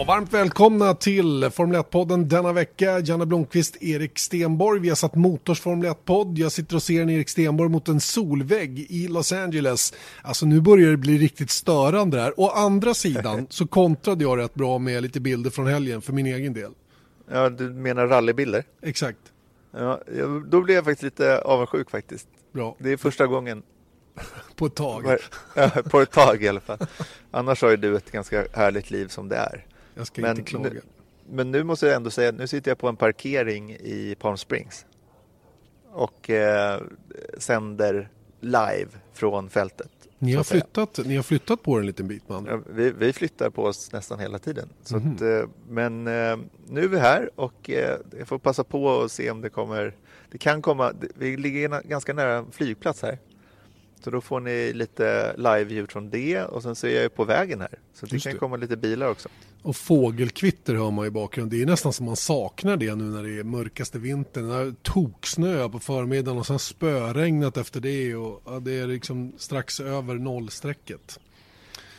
Ja, varmt välkomna till Formel 1-podden denna vecka. Janne Blomqvist, Erik Stenborg. Vi har satt Motors Formel 1-podd. Jag sitter och ser en Erik Stenborg mot en solvägg i Los Angeles. Alltså nu börjar det bli riktigt störande där. Å andra sidan så kontrade jag rätt bra med lite bilder från helgen för min egen del. Ja, du menar rallybilder? Exakt. Ja, då blir jag faktiskt lite avundsjuk faktiskt. Bra. Det är första gången. På ett tag. På ett tag i alla fall. Annars har ju du ett ganska härligt liv som det är. Jag ska Men inte klaga. nu, men nu måste jag ändå säga, nu sitter jag på en parkering i Palm Springs och eh, sänder live från fältet. Ni har, flyttat, ni har flyttat på er en liten bit andra. Ja, vi, vi flyttar på oss nästan hela tiden. Så Mhm. att, eh, men eh, nu är vi här och eh, jag får passa på och se om det kommer. Det kan komma. Vi ligger ganska nära en flygplats här. Så då får ni lite live-ljud från det och sen så är jag ju på vägen här. Så det Just kan det. komma lite bilar också. Och fågelkvitter hör man i bakgrunden. Det är nästan som man saknar det nu när det är mörkaste vintern. Det är toksnö på förmiddagen och sen spöregnat efter det. Och ja, det är liksom strax över nollstrecket.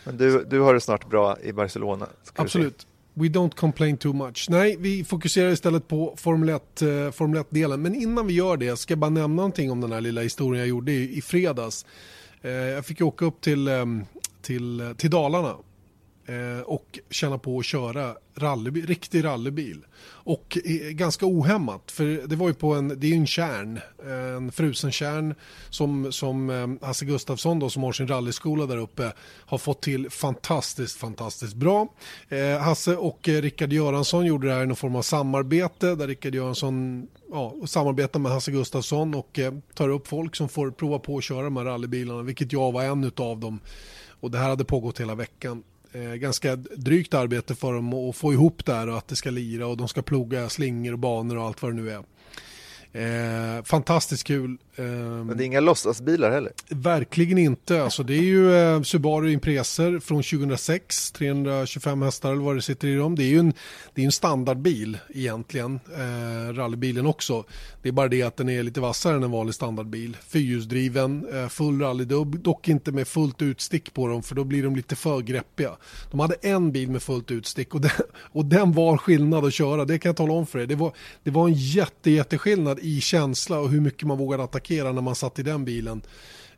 Men du, du har det snart bra i Barcelona. Absolut. We don't complain too much. Nej, vi fokuserar istället på Formel 1, eh, Formel 1-delen. Men innan vi gör det ska jag bara nämna någonting om den här lilla historien jag gjorde i, i fredags. Eh, jag fick ju åka upp till, ehm, eh, till, till Dalarna Eh, och känna på att köra rallybil, riktig rallybil. Och eh, ganska ohämmat, för det var ju på en, det är ju en kärn, eh, en frusen kärn som, som Hasse Gustafsson då, som har sin rallyskola där uppe har fått till fantastiskt, fantastiskt bra. Eh, Hasse och Rickard Göransson gjorde det här i någon form av samarbete där Rickard Göransson ja, samarbetar med Hasse Gustafsson och eh, tar upp folk som får prova på att köra de här rallybilarna, vilket jag var en av dem. Och det här hade pågått hela veckan. Eh, ganska drygt arbete för dem att få ihop det här och att det ska lira och de ska ploga slingor och banor och allt vad det nu är. Eh, fantastiskt kul. Eh, Men det är inga låtsasbilar heller. Verkligen inte. Alltså, det är ju eh, Subaru Imprezer från 2006, 325 hästar eller vad det sitter i dem. Det är ju en, det är en standardbil egentligen, eh, rallybilen också. Det är bara det att den är lite vassare än en vanlig standardbil. Fyrhjulsdriven, eh, full rallydubb, dock inte med fullt utstick på dem för då blir de lite för greppiga. De hade en bil med fullt utstick och den, och den var skillnad att köra, det kan jag tala om för er. Det var, det var en jätte, jätteskillnad i känsla och hur mycket man vågade attackera när man satt i den bilen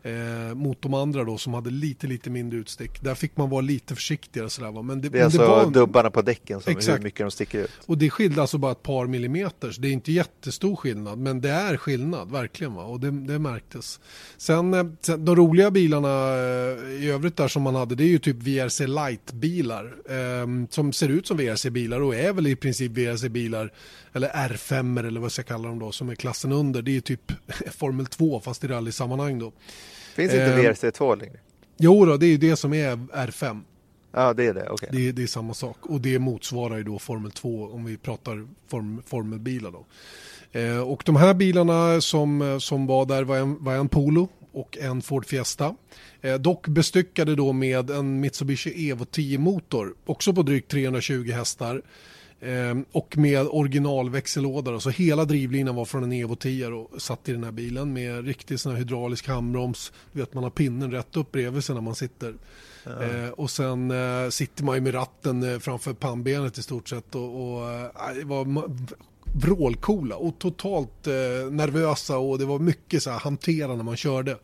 eh, mot de andra då som hade lite, lite mindre utstick. Där fick man vara lite försiktigare sådär va. Men det, Det är men det alltså var en- dubbarna på däcken som Exakt. hur mycket de sticker ut. och det skilde alltså bara ett par millimeter, så det är inte jättestor skillnad, men det är skillnad, verkligen. Va? Och det, det märktes. Sen, eh, sen de roliga bilarna eh, i övrigt där som man hade, det är ju typ VRC Light-bilar. Eh, som ser ut som VRC-bilar och är väl i princip VRC-bilar, eller R5 eller vad jag ska kalla dem då, som är klassen under. Det är ju typ Formel 2 fast i rallysammanhang då. Finns inte Eh, VRC2 längre? Jo då, det är ju det som är R5. Ja, det är det. Okej. Det, är- det är samma sak och det motsvarar ju då Formel 2 om vi pratar form, formelbilar då. Eh, och de här bilarna som, som var där var en, var en Polo och en Ford Fiesta. Eh, dock bestyckade då med en Mitsubishi Evo 10 motor, också på drygt 320 hästar. Eh, och med originalväxellåda. Så hela drivlinan var från en Evo 10 och satt i den här bilen med riktig sån här hydraulisk handbroms. Du vet man har pinnen rätt upp bredvid sig när man sitter. Eh, och sen eh, sitter man ju med ratten eh, framför pannbenet i stort sett. Och, och eh, det var vrålcoola och totalt eh, nervösa och det var mycket så här hantera när man körde.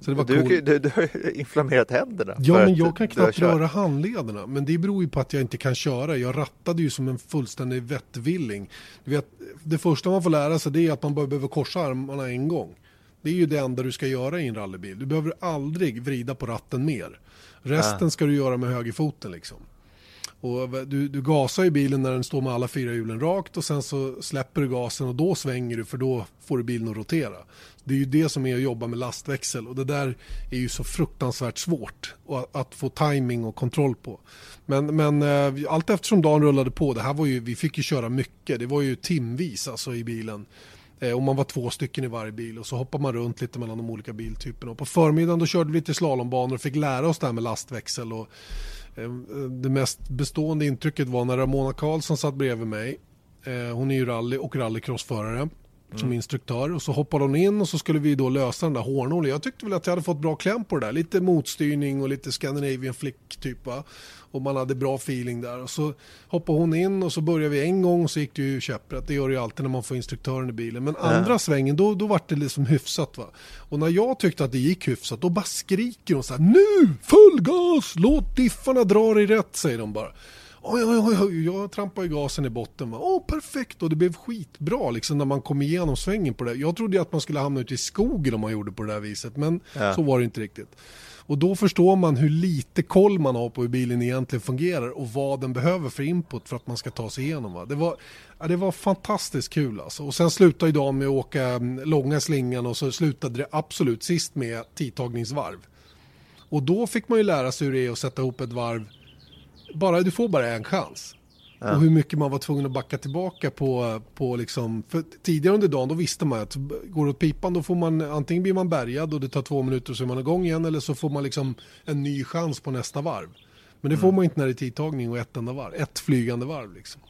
Så det Du, coolt. du, du har inflammerat händerna. Ja, men jag kan knappt röra handlederna. Men det beror ju på att jag inte kan köra. Jag rattade ju som en fullständig vettvilling. Du vet, det första man får lära sig det är att man bara behöver korsa armarna en gång. Det är ju det enda du ska göra i en rallybil. Du behöver aldrig vrida på ratten mer. Resten ska du göra med högerfoten liksom. Och du, du gasar ju bilen när den står med alla fyra hjulen rakt och sen så släpper du gasen och då svänger du för då får du bilen att rotera. Det är ju det som är att jobba med lastväxel och det där är ju så fruktansvärt svårt att få timing och kontroll på. Men, men eh, allt eftersom dagen rullade på, det här var ju, vi fick ju köra mycket, det var ju timvis alltså i bilen. Eh, och man var två stycken i varje bil och så hoppade man runt lite mellan de olika biltyperna. Och på förmiddagen då körde vi lite slalombanor och fick lära oss det här med lastväxel. Och, Eh, det mest bestående intrycket var när Ramona Karlsson satt bredvid mig. Eh, hon är ju rally och rallycrossförare mm. som instruktör. Och så hoppade hon in och så skulle vi då lösa den där hårnålen. Jag tyckte väl att jag hade fått bra kläm på det där. Lite motstyrning och lite Scandinavian flick typ och man hade bra feeling där. Och så hoppade hon in och så började vi en gång och så gick det ju käpprätt. Det gör det ju alltid när man får instruktören i bilen. Men andra ja. svängen då, då var det liksom hyfsat. Va? Och när jag tyckte att det gick hyfsat då bara skriker de så här Nu! Full gas! Låt diffarna dra dig rätt säger de bara. Oj, oj, oj, jag trampade i gasen i botten. Va? Åh, perfekt! Och det blev skitbra liksom, när man kom igenom svängen på det. Jag trodde att man skulle hamna ute i skogen om man gjorde på det där viset. Men ja. så var det inte riktigt. Och då förstår man hur lite koll man har på hur bilen egentligen fungerar och vad den behöver för input för att man ska ta sig igenom. Va? Det, var, ja, det var fantastiskt kul alltså. Och sen slutade idag med att åka mm, långa slingan och så slutade det absolut sist med tidtagningsvarv. Och då fick man ju lära sig hur det är att sätta ihop ett varv. Bara, du får bara en chans. Ja. Och hur mycket man var tvungen att backa tillbaka på, på liksom, för tidigare under dagen då visste man att går det åt pipan då får man, antingen blir man bärgad och det tar två minuter så är man igång igen eller så får man liksom en ny chans på nästa varv. Men det får mm. man inte när det är tidtagning och ett enda varv, ett flygande varv liksom.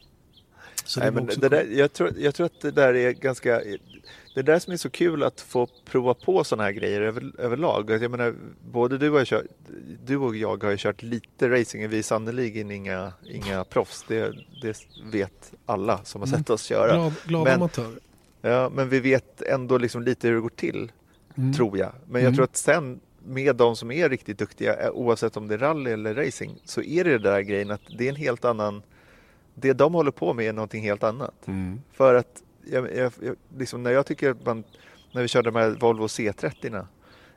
Så Nej, men det där, jag, tror, jag tror att det där är ganska, det är det som är så kul att få prova på sådana här grejer över, överlag. Jag menar, både du, har kört, du och jag har ju kört lite racing, vi är sannerligen inga, inga proffs. Det, det vet alla som har sett oss köra. Glad, glada amatörer. Ja, men vi vet ändå liksom lite hur det går till, mm. tror jag. Men jag mm. tror att sen med de som är riktigt duktiga, eh, oavsett om det är rally eller racing, så är det den där grejen att det är en helt annan det de håller på med är någonting helt annat. Mm. För att jag, jag, liksom när jag tycker att man, när vi körde de här Volvo C30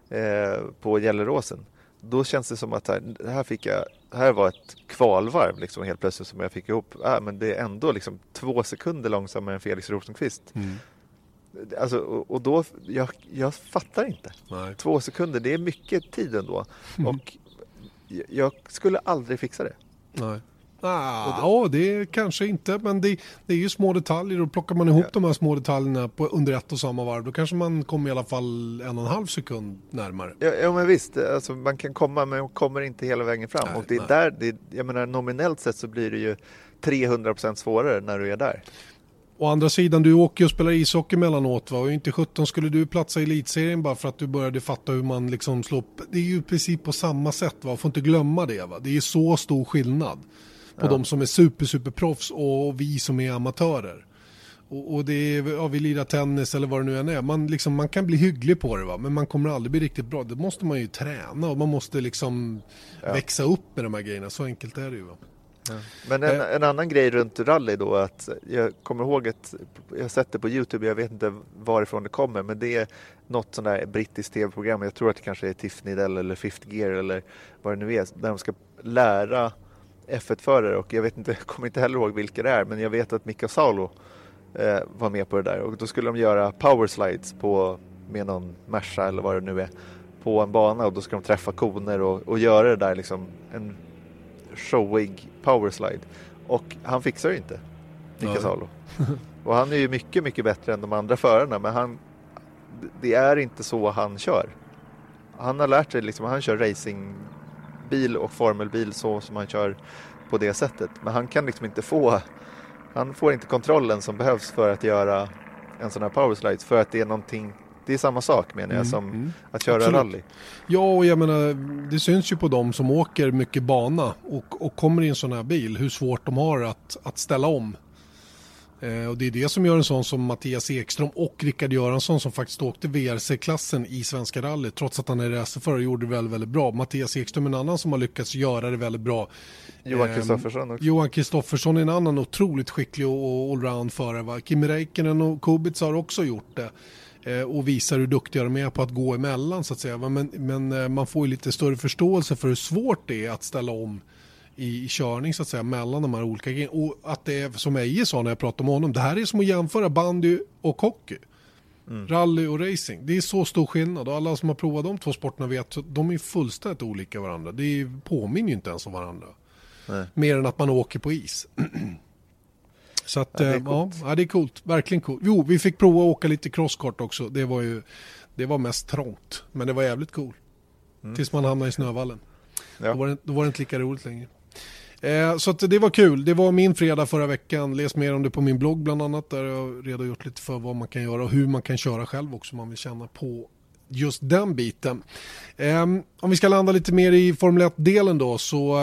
eh, på Gelleråsen, då känns det som att här, här, fick jag, här var ett kvalvarv liksom helt plötsligt som jag fick ihop. Äh, men det är ändå liksom två sekunder långsammare än Felix Rosenqvist. Mm. Alltså, och, och, då, jag, jag fattar inte. Nej. Två sekunder, det är mycket tid ändå. Mm. Och jag skulle aldrig fixa det. Nej. Ah, ja, det kanske inte, men det, det, är ju små detaljer och plockar man ihop ja. de här små detaljerna på, under ett och samma varv då kanske man kommer i alla fall en och en halv sekund närmare. Ja, ja men visst, alltså, man kan komma men man kommer inte hela vägen fram nej, och det är nej. där, det, jag menar nominellt sett så blir det ju 300% svårare när du är där. Å andra sidan, du åker och spelar ishockey mellanåt va? och inte 17 skulle du platsa i elitserien bara för att du började fatta hur man liksom slår. Det är ju i princip på samma sätt va, får inte glömma det va. Det är så stor skillnad på ja. de som är super, super proffs och vi som är amatörer. Och, och det är, ja, vi lirar tennis eller vad det nu än är. Man, liksom, man kan bli hygglig på det va? men man kommer aldrig bli riktigt bra. Det måste man ju träna och man måste liksom ja. växa upp med de här grejerna. Så enkelt är det ju. Va? Ja. Men en, eh. en, annan grej runt rally då att jag kommer ihåg att jag har sett det på Youtube, jag vet inte varifrån det kommer men det är något sånt där brittiskt tv-program, jag tror att det kanske är Tiffany Dell eller Fifth Gear eller vad det nu är, där de ska lära F1-förare och jag vet inte, jag kommer inte heller ihåg vilka det är men jag vet att Mika Salo eh, var med på det där och då skulle de göra power slides på, med någon Merca eller vad det nu är på en bana och då ska de träffa koner och, och göra det där liksom en showig power slide och han fixar det inte, Mika ja. Salo. och han är ju mycket, mycket bättre än de andra förarna men han, det är inte så han kör. Han har lärt sig, liksom, han kör racing bil och formelbil så som han kör på det sättet. Men han kan liksom inte få, han får inte kontrollen som behövs för att göra en sån här powerslides för att det är någonting det är samma sak menar jag mm, som mm, att köra absolut. rally. Ja, och jag menar det syns ju på dem som åker mycket bana och, och kommer i en sån här bil hur svårt de har att, att ställa om och det är det som gör en sån som Mattias Ekström och Rickard Göransson som faktiskt åkte VRC-klassen i Svenska rallyt trots att han är racerförare gjorde det väldigt, väldigt bra. Mattias Ekström är en annan som har lyckats göra det väldigt bra. Johan Kristoffersson också. Johan Kristoffersson är en annan otroligt skicklig och allround-förare. Kimi Räikkönen och Kubica har också gjort det eh, och visar hur duktiga de är på att gå emellan så att säga. Men, men eh, man får ju lite större förståelse för hur svårt det är att ställa om i, i körning så att säga mellan de här olika grejerna. Och att det är som Eje sa när jag pratade med honom, det här är som att jämföra bandy och hockey. Mm. Rally och racing, det är så stor skillnad och alla som har provat de två sporterna vet att de är fullständigt olika varandra. Det påminner ju inte ens om varandra. Nej. Mer än att man åker på is. Så att, ja, det är, eh, ja, det är coolt. Verkligen coolt. Jo, vi fick prova att åka lite crosskart också. Det var ju, det var mest trångt. Men det var jävligt cool. Mm. Tills man hamnade i snövallen. Ja. Då, var det, då var det inte lika roligt längre. Eh, så det var kul. Det var min fredag förra veckan. Läs mer om det på min blogg bland annat. Där jag redogjort lite för vad man kan göra och hur man kan köra själv också om man vill känna på just den biten. Eh, om vi ska landa lite mer i Formel 1-delen då så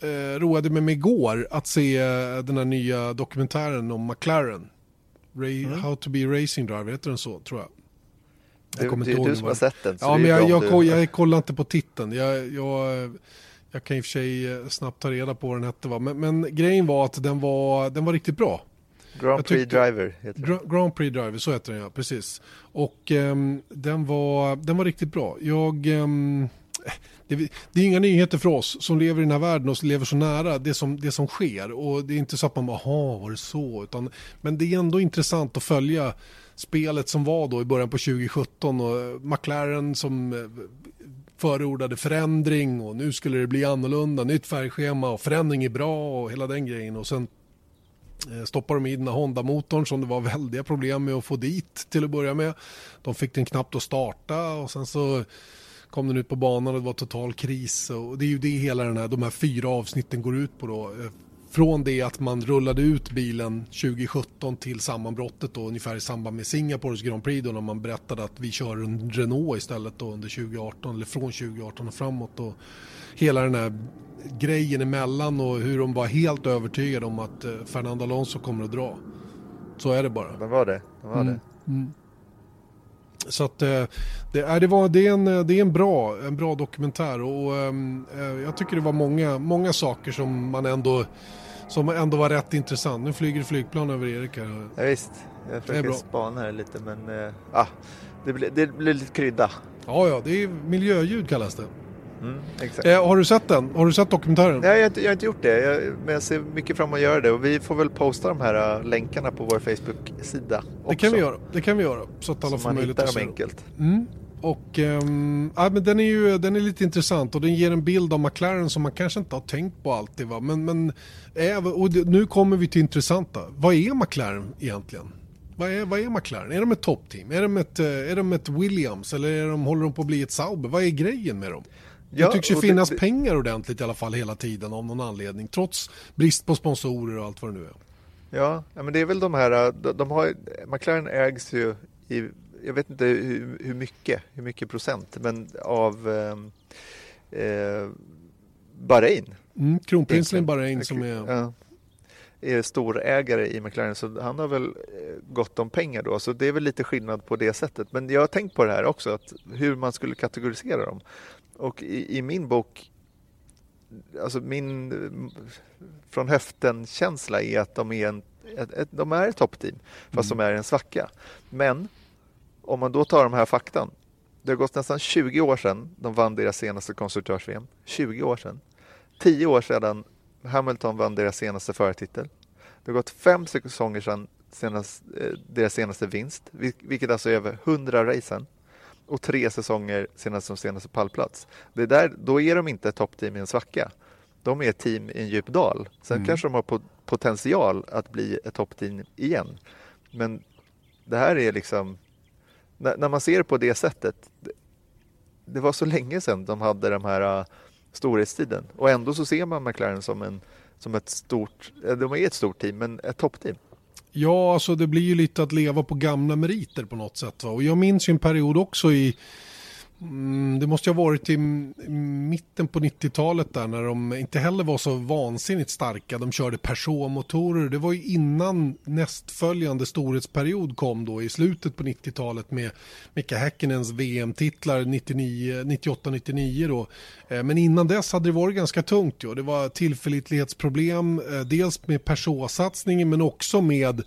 eh, roade mig med igår att se eh, den här nya dokumentären om McLaren. Ray, mm. How to be racing driver, heter den så tror jag. jag det, det är du som har sett den. Ja, men jag, jag, jag, jag kollar inte på titeln. Jag, jag, jag kan i och för sig eh, snabbt ta reda på vad den hette. Va? Men, men grejen var att den var, den var riktigt bra. Grand Prix tyckte, Driver heter den. Grand Prix Driver, så heter den ja, precis. Och um, den, var, den var riktigt bra. Jag... Um, det, det, är inga nyheter för oss som lever i den här världen och lever så nära det som, det som sker. Och det är inte så att man bara, jaha, var det så? Utan, men det är ändå intressant att följa spelet som var då i början på 2017 och McLaren som eh, förordade förändring och nu skulle det bli annorlunda, nytt färgschema och förändring är bra och hela den grejen. Och sen eh, stoppar de i den här Honda-motorn som det var väldiga problem med att få dit till att börja med. De fick den knappt att starta och sen så kom den ut på banan och det var total kris. Och det är ju det hela den här, de här fyra avsnitten går ut på då. Eh, från det att man rullade ut bilen 2017 till sammanbrottet då, ungefär i samband med Singapores Grand Prix då när man berättade att vi kör en Renault istället då under 2018 eller från 2018 och framåt. Och hela den här grejen emellan och hur de var helt övertygade om att eh, Fernando Alonso kommer att dra. Så är det bara. Det var det. det, var mm. det. Mm. Så att eh, det, är, det, var, det, är en, det är en bra, en bra dokumentär och ehm, eh, jag tycker det var många, många saker som man ändå som ändå var rätt intressant. Nu flyger flygplan över Erik här. Ja, visst, jag försöker spana här lite men eh, ah, det, blir, det blir lite krydda. Ja, ja, det är miljöljud kallas det. Mm, eh, har du sett den? Har du sett dokumentären? Nej, jag har inte, jag har inte gjort det. Jag, men jag ser mycket fram emot att göra det. Och vi får väl posta de här uh, länkarna på vår Facebook-sida. Det kan vi göra. Det kan vi göra. Så att alla så får möjlighet att se dem enkelt. Mm. Och um, ja, men den är ju den är lite intressant och den ger en bild av McLaren som man kanske inte har tänkt på alltid. Va? Men, men och nu kommer vi till intressanta. Vad är McLaren egentligen? Vad är, vad är McLaren? Är de ett toppteam? Är de ett, eh, är de ett Williams? Eller är de, håller de på att bli ett Sauber? Vad är grejen med dem? Det ja, tycks ju finnas det, pengar ordentligt i alla fall hela tiden av någon anledning. Trots brist på sponsorer och allt vad det nu är. Ja, men det är väl de här, de, de har, McLaren ägs ju i, jag vet inte hur, hur mycket, hur mycket procent, men av eh, eh Bahrain. Mm, kronprinsen i Bahrain som är... Ja, är storägare i McLaren så han har väl eh, gott om pengar då så det är väl lite skillnad på det sättet. Men jag har tänkt på det här också, att hur man skulle kategorisera dem. Och i, i min bok, alltså min från höften-känsla är att de är, en, ett, ett, de är ett toppteam, fast mm. de är en svacka. Men om man då tar de här faktan. Det har gått nästan 20 år sedan de vann deras senaste konstruktörs-VM. 20 år sedan. 10 år sedan Hamilton vann deras senaste förartitel. Det har gått fem säsonger sedan senast, eh, deras senaste vinst, vilket alltså är över 100 racen och tre säsonger senast som senaste pallplats. Det där, då är de inte toppteam i en svacka. De är ett team i en djup dal. Sen mm. kanske de har potential att bli ett toppteam igen. Men det här är liksom, när, när, man ser på det sättet, det, det, var så länge sedan de hade de här uh, storhetstiden och ändå så ser man McLaren som, en, som ett stort, de är ett stort team, men ett toppteam. Ja, alltså det blir ju lite att leva på gamla meriter på något sätt. Va? Och jag minns ju en period också i Mm, det måste ha varit i mitten på 90-talet där när de inte heller var så vansinnigt starka. De körde Peugeot-motorer. Det var ju innan nästföljande storhetsperiod kom då i slutet på 90-talet med Mika Häkkinens VM-titlar 98-99 då. Eh, men innan dess hade det varit ganska tungt. Jo. Det var tillförlitlighetsproblem, eh, dels med Peugeot-satsningen men också med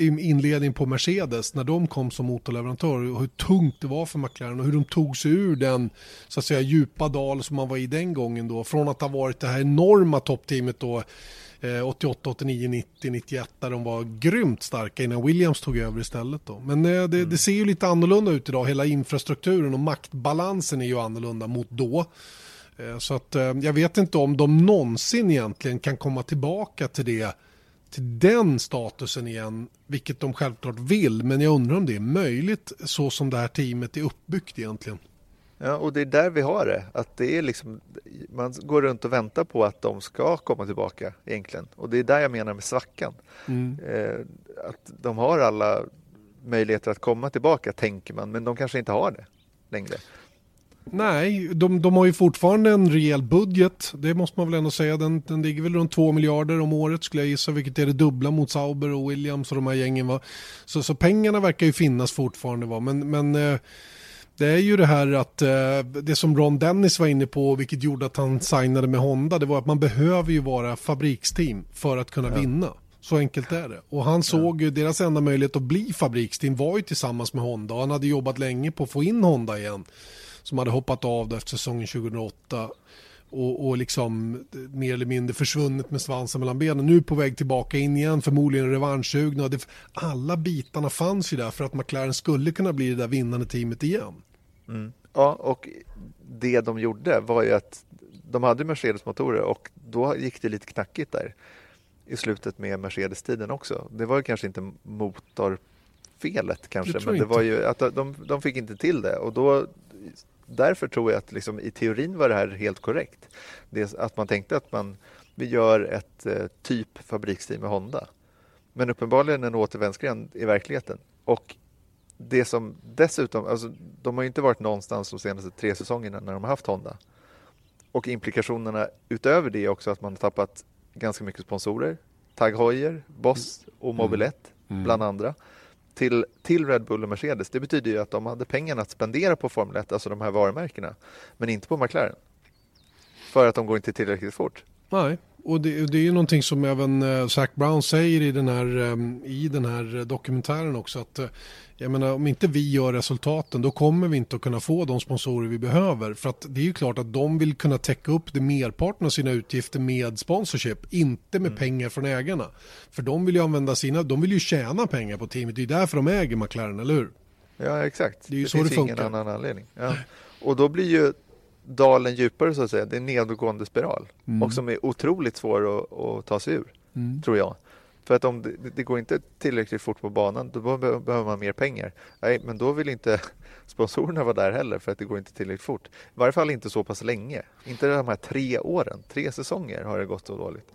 inledning på Mercedes när de kom som motorleverantör och hur tungt det var för McLaren och hur de tog sig ur den så att säga djupa dal som man var i den gången då. Från att ha varit det här enorma toppteamet då 88, 89, 90, 91 där de var grymt starka innan Williams tog över istället. Då. Men eh, det, mm. det, ser ju lite annorlunda ut idag. Hela infrastrukturen och maktbalansen är ju annorlunda mot då. Eh, så att eh, jag vet inte om de någonsin egentligen kan komma tillbaka till det till den statusen igen, vilket de självklart vill, men jag undrar om det är möjligt så som det här teamet är uppbyggt egentligen. Ja, och det är där vi har det. Att det är liksom, man går runt och väntar på att de ska komma tillbaka egentligen. Och det är där jag menar med svackan. Mm. Eh, att de har alla möjligheter att komma tillbaka, tänker man, men de kanske inte har det längre. Nej, de, de har ju fortfarande en rejäl budget. Det måste man väl ändå säga. Den, den ligger väl runt 2 miljarder om året skulle jag gissa, vilket är det dubbla mot Sauber och Williams och de här gängen. Va? Så, så pengarna verkar ju finnas fortfarande. Va? Men, men eh, det är ju det här att eh, det som Ron Dennis var inne på, vilket gjorde att han signade med Honda, det var att man behöver ju vara fabriksteam för att kunna ja. vinna. Så enkelt är det. Och han såg ju, deras enda möjlighet att bli fabriksteam var ju tillsammans med Honda. Och han hade jobbat länge på att få in Honda igen. Som hade hoppat av efter säsongen 2008. Och, och liksom mer eller mindre försvunnit med svansen mellan benen. Nu på väg tillbaka in igen, förmodligen revanschsugna. Alla bitarna fanns ju där för att McLaren skulle kunna bli det där vinnande teamet igen. Mm. Ja, och det de gjorde var ju att de hade Mercedes-motorer och då gick det lite knackigt där i slutet med Mercedes-tiden också. Det var ju kanske inte motorfelet kanske, men det var ju att de, de fick inte till det och då därför tror jag att liksom, i teorin var det här helt korrekt. Det, att man tänkte att man, vi gör ett eh, typ fabriksteam med Honda. Men uppenbarligen en återvändsgränd i verkligheten. Och det som dessutom, alltså, de har ju inte varit någonstans de senaste tre säsongerna när de har haft Honda. Och implikationerna utöver det är också att man har tappat ganska mycket sponsorer. Tag Heuer, Boss och mm. Mobilett mm. bland andra. Till, till Red Bull och Mercedes. Det betyder ju att de hade pengarna att spendera på Formel 1, alltså de här varumärkena. Men inte på McLaren. För att de går inte tillräckligt fort. Nej, och det, det är ju någonting som även uh, Zac Brown säger i den här, um, i den här dokumentären också. att uh, jag menar, om inte vi gör resultaten då kommer vi inte att kunna få de sponsorer vi behöver. För att det är ju klart att de vill kunna täcka upp det merparten av sina utgifter med sponsorship, inte med mm. pengar från ägarna. För de vill ju använda sina, de vill ju tjäna pengar på teamet, det är därför de äger McLaren, eller hur? Ja, exakt. Det, är ju det så finns det funkar. ingen annan anledning. Ja. Och då blir ju dalen djupare så att säga, det är en nedåtgående spiral. Mm. Och som är otroligt svår att, att ta sig ur, mm. tror jag. För att om det, det, går inte tillräckligt fort på banan, då behöver man mer pengar. Nej, men då vill inte sponsorerna vara där heller för att det går inte tillräckligt fort. I varje fall inte så pass länge. Inte de här tre åren, tre säsonger har det gått så dåligt.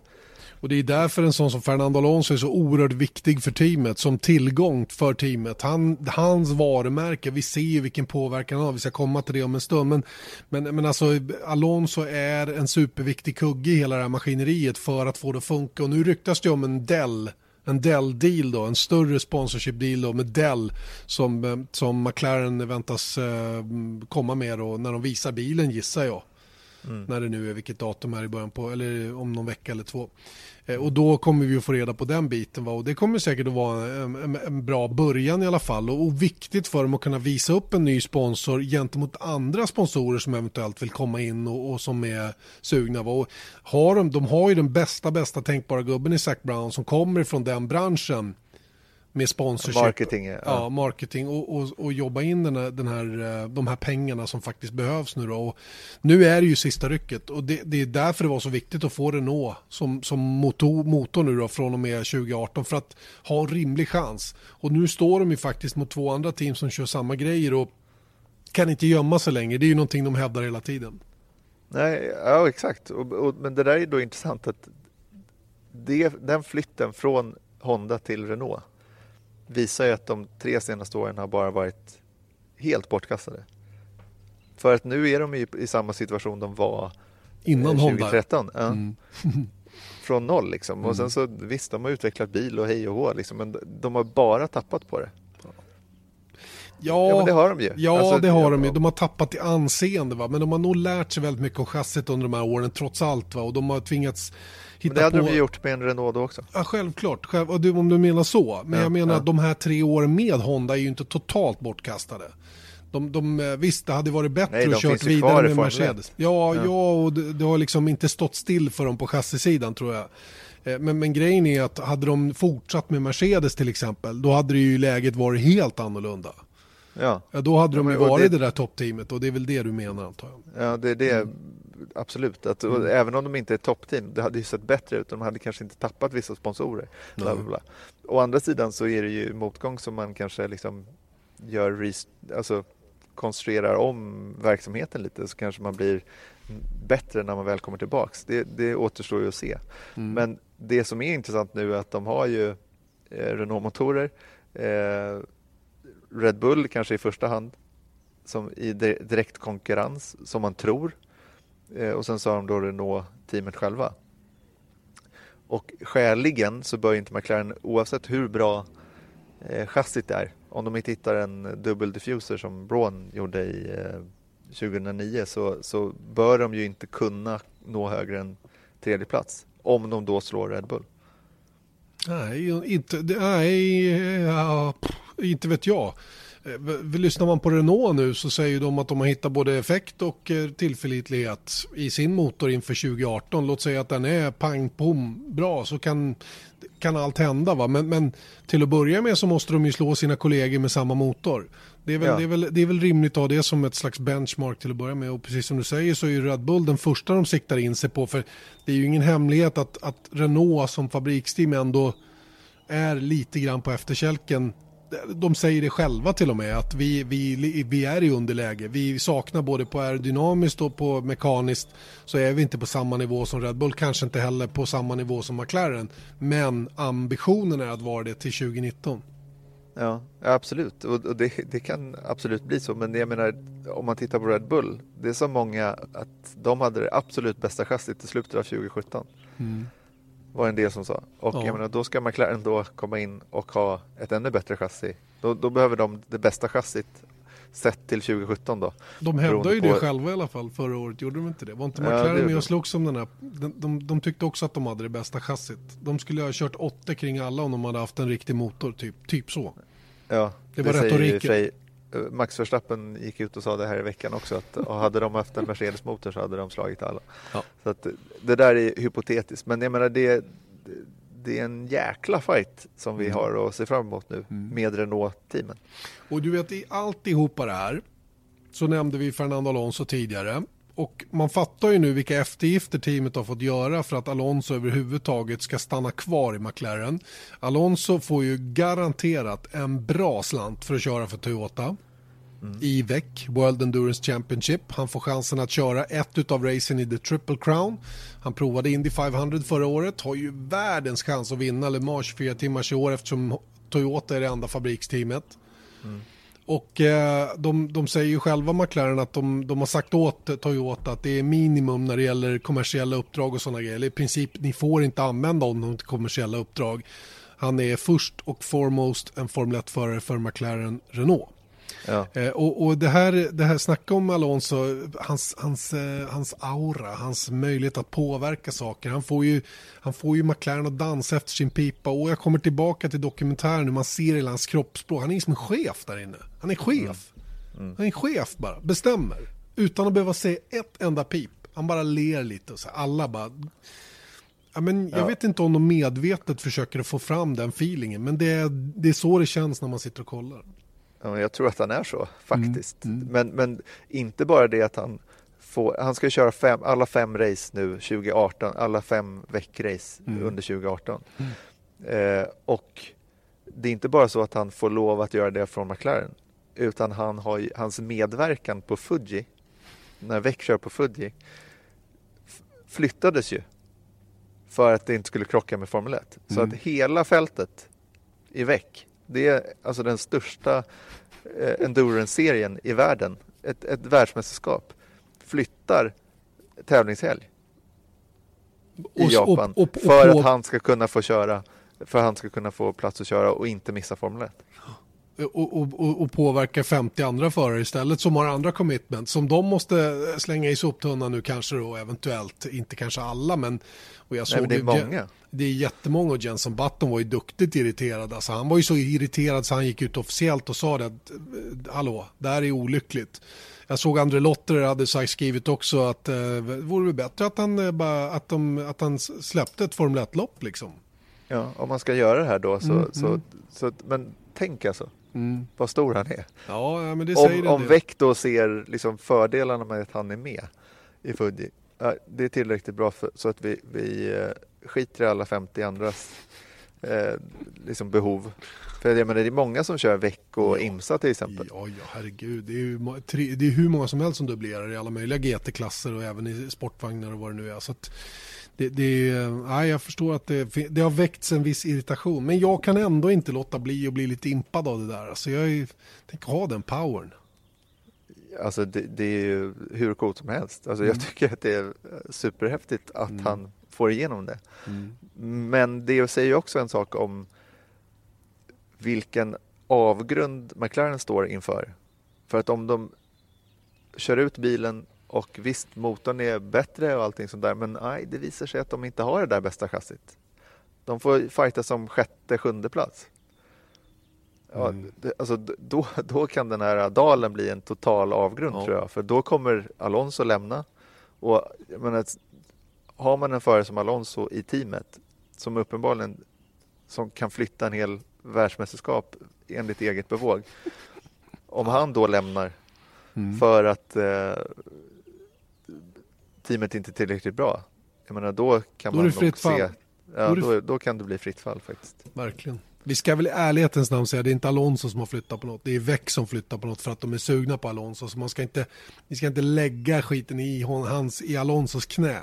Och det är därför en sån som Fernando Alonso är så oerhört viktig för teamet, som tillgång för teamet. Han, hans varumärke, vi ser ju vilken påverkan han har, vi ska komma till det om en stund. Men, men, men alltså Alonso är en superviktig kugge i hela det här maskineriet för att få det att funka. Och nu ryktas det om en Dell en Dell-deal då, en större sponsorship-deal då med Dell som, som McLaren väntas eh, komma med då när de visar bilen gissar jag. Mm. När det nu är vilket datum är i början på, eller om någon vecka eller två. Eh, och då kommer vi att få reda på den biten. Va? Och det kommer säkert att vara en, en, en, bra början i alla fall. Och, och, viktigt för dem att kunna visa upp en ny sponsor gentemot andra sponsorer som eventuellt vill komma in och, och som är sugna. Va? Och har de, de har ju den bästa, bästa tänkbara gubben i Zac Brown som kommer från den branschen med sponsorship. Marketing, ja. ja marketing och, och, och, jobba in den här, den här, eh, de här pengarna som faktiskt behövs nu då. Och nu är det ju sista rycket och det, det är därför det var så viktigt att få Renault som, som motor, motor nu då från och med 2018 för att ha en rimlig chans. Och nu står de ju faktiskt mot två andra team som kör samma grejer och kan inte gömma sig längre. Det är ju någonting de hävdar hela tiden. Nej, ja exakt. Och, och, men det där är då intressant att det, den flytten från Honda till Renault visar ju att de tre senaste åren har bara varit helt bortkastade. För att nu är de ju i samma situation de var innan 2013. Ja. Mm. Från noll liksom. Mm. Och sen så visst, de har utvecklat bil och hej och hå liksom, men de har bara tappat på det. Ja, Ja, men det har de ju. Ja, Alltså, det har ja, de ju. De har tappat i anseende, va? men de har nog lärt sig väldigt mycket om chassit under de här åren, trots allt. Va? Och de har tvingats hitta Men det hade på... de gjort med en Renault då också. Ja, självklart. Själv, och du, om du menar så. Men Ja, jag menar ja. att de här tre åren med Honda är ju inte totalt bortkastade. De, de, eh, visst, det hade varit bättre Nej, att kört vidare med Formel 1. Mercedes. Ja, ja. och det, det har liksom inte stått still för dem på chassisidan tror jag. Eh, Men, men grejen är att hade de fortsatt med Mercedes till exempel, då hade det ju läget varit helt annorlunda. Ja, Ja, då hade Ja, de ju varit det, det- där toppteamet och det är väl det du menar antar jag. ja det är det. Mm. Absolut. Att, och Även om de inte är toppteam, det hade ju sett bättre ut. De hade kanske inte tappat vissa sponsorer. Bla, bla, bla. Å andra sidan så är det ju motgång som man kanske liksom gör, alltså konstruerar om verksamheten lite så kanske man blir bättre när man väl kommer tillbaks. Det, det återstår ju att se. Mm. Men det som är intressant nu är att de har ju eh, Renault-motorer, eh, Red Bull kanske i första hand som i di- direkt konkurrens som man tror Eh, och sen sa de då Renault-teamet själva. Och skäligen så bör inte McLaren oavsett hur bra eh, chassit är om de inte hittar en dubbel diffuser som Braun gjorde i eh, 2009 så, så bör de ju inte kunna nå högre än tredje plats om de då slår Red Bull. Nej, inte, nej eh, ja, inte vet jag. Eh, Lyssnar man på Renault nu så säger de att de har hittat både effekt och eh, tillförlitlighet i sin motor inför 2018. Låt säga att den är pang pom bra så kan, kan allt hända. Va? Men, men till att börja med så måste de ju slå sina kollegor med samma motor. Det är, väl, Ja. det, är väl, det är väl rimligt att ha det som ett slags benchmark till att börja med. Och precis som du säger så är ju Red Bull den första de siktar in sig på. För det är ju ingen hemlighet att, att Renault som fabriksteam ändå är lite grann på efterkälken. De säger det själva till och med att vi, vi, vi är i underläge. Vi saknar både på aerodynamiskt och på mekaniskt så är vi inte på samma nivå som Red Bull, kanske inte heller på samma nivå som McLaren. Men ambitionen är att vara det till 2019. Ja, absolut. Och, det, det kan absolut bli så. Men jag menar, om man tittar på Red Bull. Det är så många att de hade det absolut bästa chassit i slutet av 2017. Var en del som sa. Och Ja. jag menar, då ska McLaren då komma in och ha ett ännu bättre chassi. Då, då behöver de det bästa chassit sett till 2017 då. De hävdar Beroende ju det på- själva i alla fall förra året, gjorde de inte det? Var inte Ja, det McLaren gjorde med och de. slogs om den här? De, de, de tyckte också att de hade det bästa chassit. De skulle ha kört åtta kring alla om de hade haft en riktig motor, typ, typ så. Ja, Det var ju retoriken. sig- Max Verstappen gick ut och sa det här i veckan också att och hade de haft en Mercedes-motor så hade de slagit alla. Ja. Så att, eh, det där är hypotetiskt men jag menar det, det är en jäkla fight som Mm. vi har att se fram emot nu med Renault-teamen. Och du vet, i alltihopa det här så nämnde vi Fernando Alonso tidigare. Och man fattar ju nu vilka eftergifter teamet har fått göra för att Alonso överhuvudtaget ska stanna kvar i McLaren. Alonso får ju garanterat en bra slant för att köra för Toyota. I VEC, World Endurance Championship. Han får chansen att köra ett av racen i The Triple Crown. Han provade Indy 500 förra året, har ju världens chans att vinna Le Mans 24 timmars i år eftersom Toyota är det enda fabriksteamet. Och eh, de, de säger ju själva McLaren att de, de har sagt åt Toyota att det är minimum när det gäller kommersiella uppdrag och sådana grejer. Eller I princip, ni får inte använda honom till kommersiella uppdrag. Han är först och foremost en Formel 1-förare för McLaren Renault. Ja. Eh, och, och det här, det här snacka om Alonso, hans, hans, eh, hans aura, hans möjlighet att påverka saker. Han får, ju, han får ju McLaren att dansa efter sin pipa. Och jag kommer tillbaka till dokumentären hur man ser hela hans kroppsspråk. Han är som en chef där inne. Han är chef. Han är chef bara, bestämmer. Utan att behöva säga ett enda pip. Han bara ler lite och så alla bara... Ja, men jag Ja. vet inte om de medvetet försöker få fram den feelingen. Men det är, det är så det känns när man sitter och kollar. Ja, jag tror att han är så faktiskt. Men, men inte bara det att han får, han ska köra fem, alla fem race nu 2018, alla fem veckrace under 2018. Eh, och det är inte bara så att han får lov att göra det från McLaren utan han har ju, hans medverkan på Fuji, när Veck kör på Fuji, flyttades ju för att det inte skulle krocka med Formel 1. Så att hela fältet i Veck, det är alltså den största eh, endurance-serien i världen, ett, ett världsmästerskap, flyttar tävlingshelg i Japan och- och- och för att han ska kunna få köra, för att han ska kunna få plats att köra och inte missa Formel 1. Och, och, och påverkar 50 andra förare istället som har andra commitment som de måste slänga i soptunnan nu kanske då eventuellt, inte kanske alla men och jag såg Nej, det är många. Det är jättemånga och Jenson Button var ju duktigt irriterad. Alltså, han var ju så irriterad så han gick ut officiellt och sa det att hallå, det här är olyckligt. Jag såg André Lotter hade sagt, skrivit också att eh, vore det bättre att han, eh, bara, att, de, att han släppte ett Formel 1-lopp liksom. Ja, om man ska göra det här då så, mm, så, mm. så, men tänk alltså mm. vad stor han är. Ja, men det om, säger om Väck då ser liksom fördelarna med att han är med i Fuji, det är tillräckligt bra för, så att vi, vi eh, skiter i alla 50 andras eh, liksom behov. För jag menar, det är många som kör Väck och ja. Imsa till exempel. Ja, ja herregud. Det är, ju, det är hur många som helst som dubblerar i alla möjliga GT-klasser och även i sportvagnar och vad det nu är. Så att, det, det, ja, jag förstår att det, det har väckts en viss irritation. Men jag kan ändå inte låta bli att bli lite impad av det där. Alltså jag tänker ha den powern. Alltså det, det, är ju hur coolt som helst. Alltså mm. Jag tycker att det är superhäftigt att mm. han får igenom det. Mm. Men det säger också en sak om vilken avgrund McLaren står inför. För att om de kör ut bilen och visst, motorn är bättre och allting sånt där, men nej, det visar sig att de inte har det där bästa chassit. De får fighta som sjätte, sjunde plats. Ja, mm. alltså, då, då kan den här dalen bli en total avgrund ja. tror jag, för då kommer Alonso lämna. Och jag menar, har man en förare som Alonso i teamet som uppenbarligen som kan flytta en hel världsmästerskap enligt eget bevåg. Om han då lämnar mm. för att eh, teamet inte är tillräckligt bra. Jag menar, då kan då man nog se... Ja, då, då, kan det bli fritt fall faktiskt. Verkligen. Vi ska väl i ärlighetens namn säga att det är inte Alonso som har flyttat på något. Det är Väck som flyttar på något för att de är sugna på Alonso. Så man ska inte, vi ska inte lägga skiten i, hans, i Alonsos knä.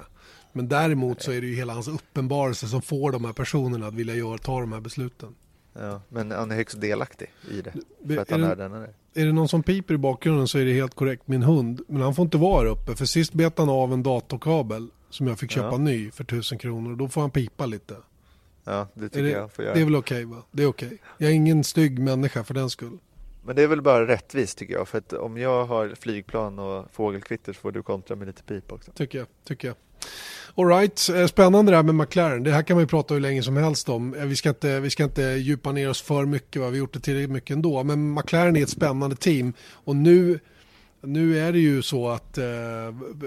Men däremot så är det ju hela hans uppenbarelse som får de här personerna att vilja göra, ta de här besluten. Ja, men han är högst delaktig i det. För att är han är, den är. Är det någon som piper i bakgrunden så är det helt korrekt min hund. Men han får inte vara uppe. För sist bet han av en datorkabel som jag fick köpa ja. ny för tusen kronor. Då får han pipa lite. Ja, det tycker det, jag får göra. Det är väl okej okay, va? Det är okej. Okay. Jag är ingen stygg människa för den skull. Men det är väl bara rättvist tycker jag. För att om jag har flygplan och fågelkvitter så får du kontra med lite pip också. Tycker jag, tycker jag. Alright, eh, spännande det här med McLaren. Det här kan man ju prata hur länge som helst om. Eh, vi ska inte, vi ska inte djupa ner oss för mycket, va? vi har gjort det tillräckligt mycket ändå. Men McLaren är ett spännande team och nu, nu är det ju så att, eh,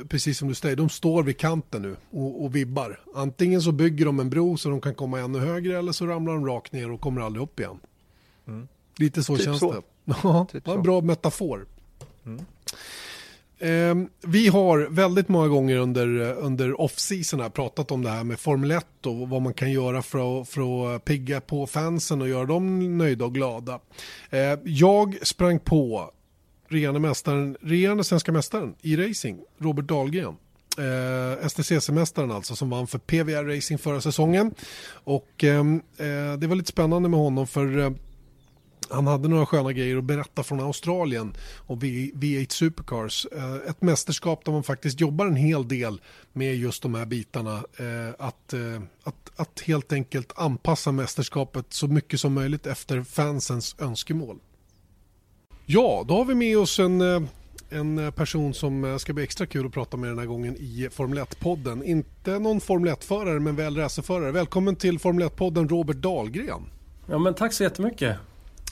precis som du säger, de står vid kanten nu och, och vibbar. Antingen så bygger de en bro så de kan komma ännu högre eller så ramlar de rakt ner och kommer aldrig upp igen. Mm. Lite så typ känns så. det. Ja, typ en bra metafor. Mm. Eh, vi har väldigt många gånger under, under off-season pratat om det här med Formel 1 och vad man kan göra för att, för att pigga på fansen och göra dem nöjda och glada. Eh, jag sprang på regerande, mästaren, regerande svenska mästaren i racing, Robert Dahlgren. Eh, STCC-mästaren alltså som vann för PVR Racing förra säsongen. Och ehm, eh, det var lite spännande med honom för eh, han hade några sköna grejer att berätta från Australien och V8 Supercars. Eh, ett mästerskap där man faktiskt jobbar en hel del med just de här bitarna. Eh, att, eh, att, att helt enkelt anpassa mästerskapet så mycket som möjligt efter fansens önskemål. Ja, då har vi med oss en, en person som ska bli extra kul att prata med den här gången i Formel 1-podden. Inte någon Formel 1-förare men väl racerförare. Välkommen till Formel 1-podden Robert Dahlgren. Ja men tack så jättemycket.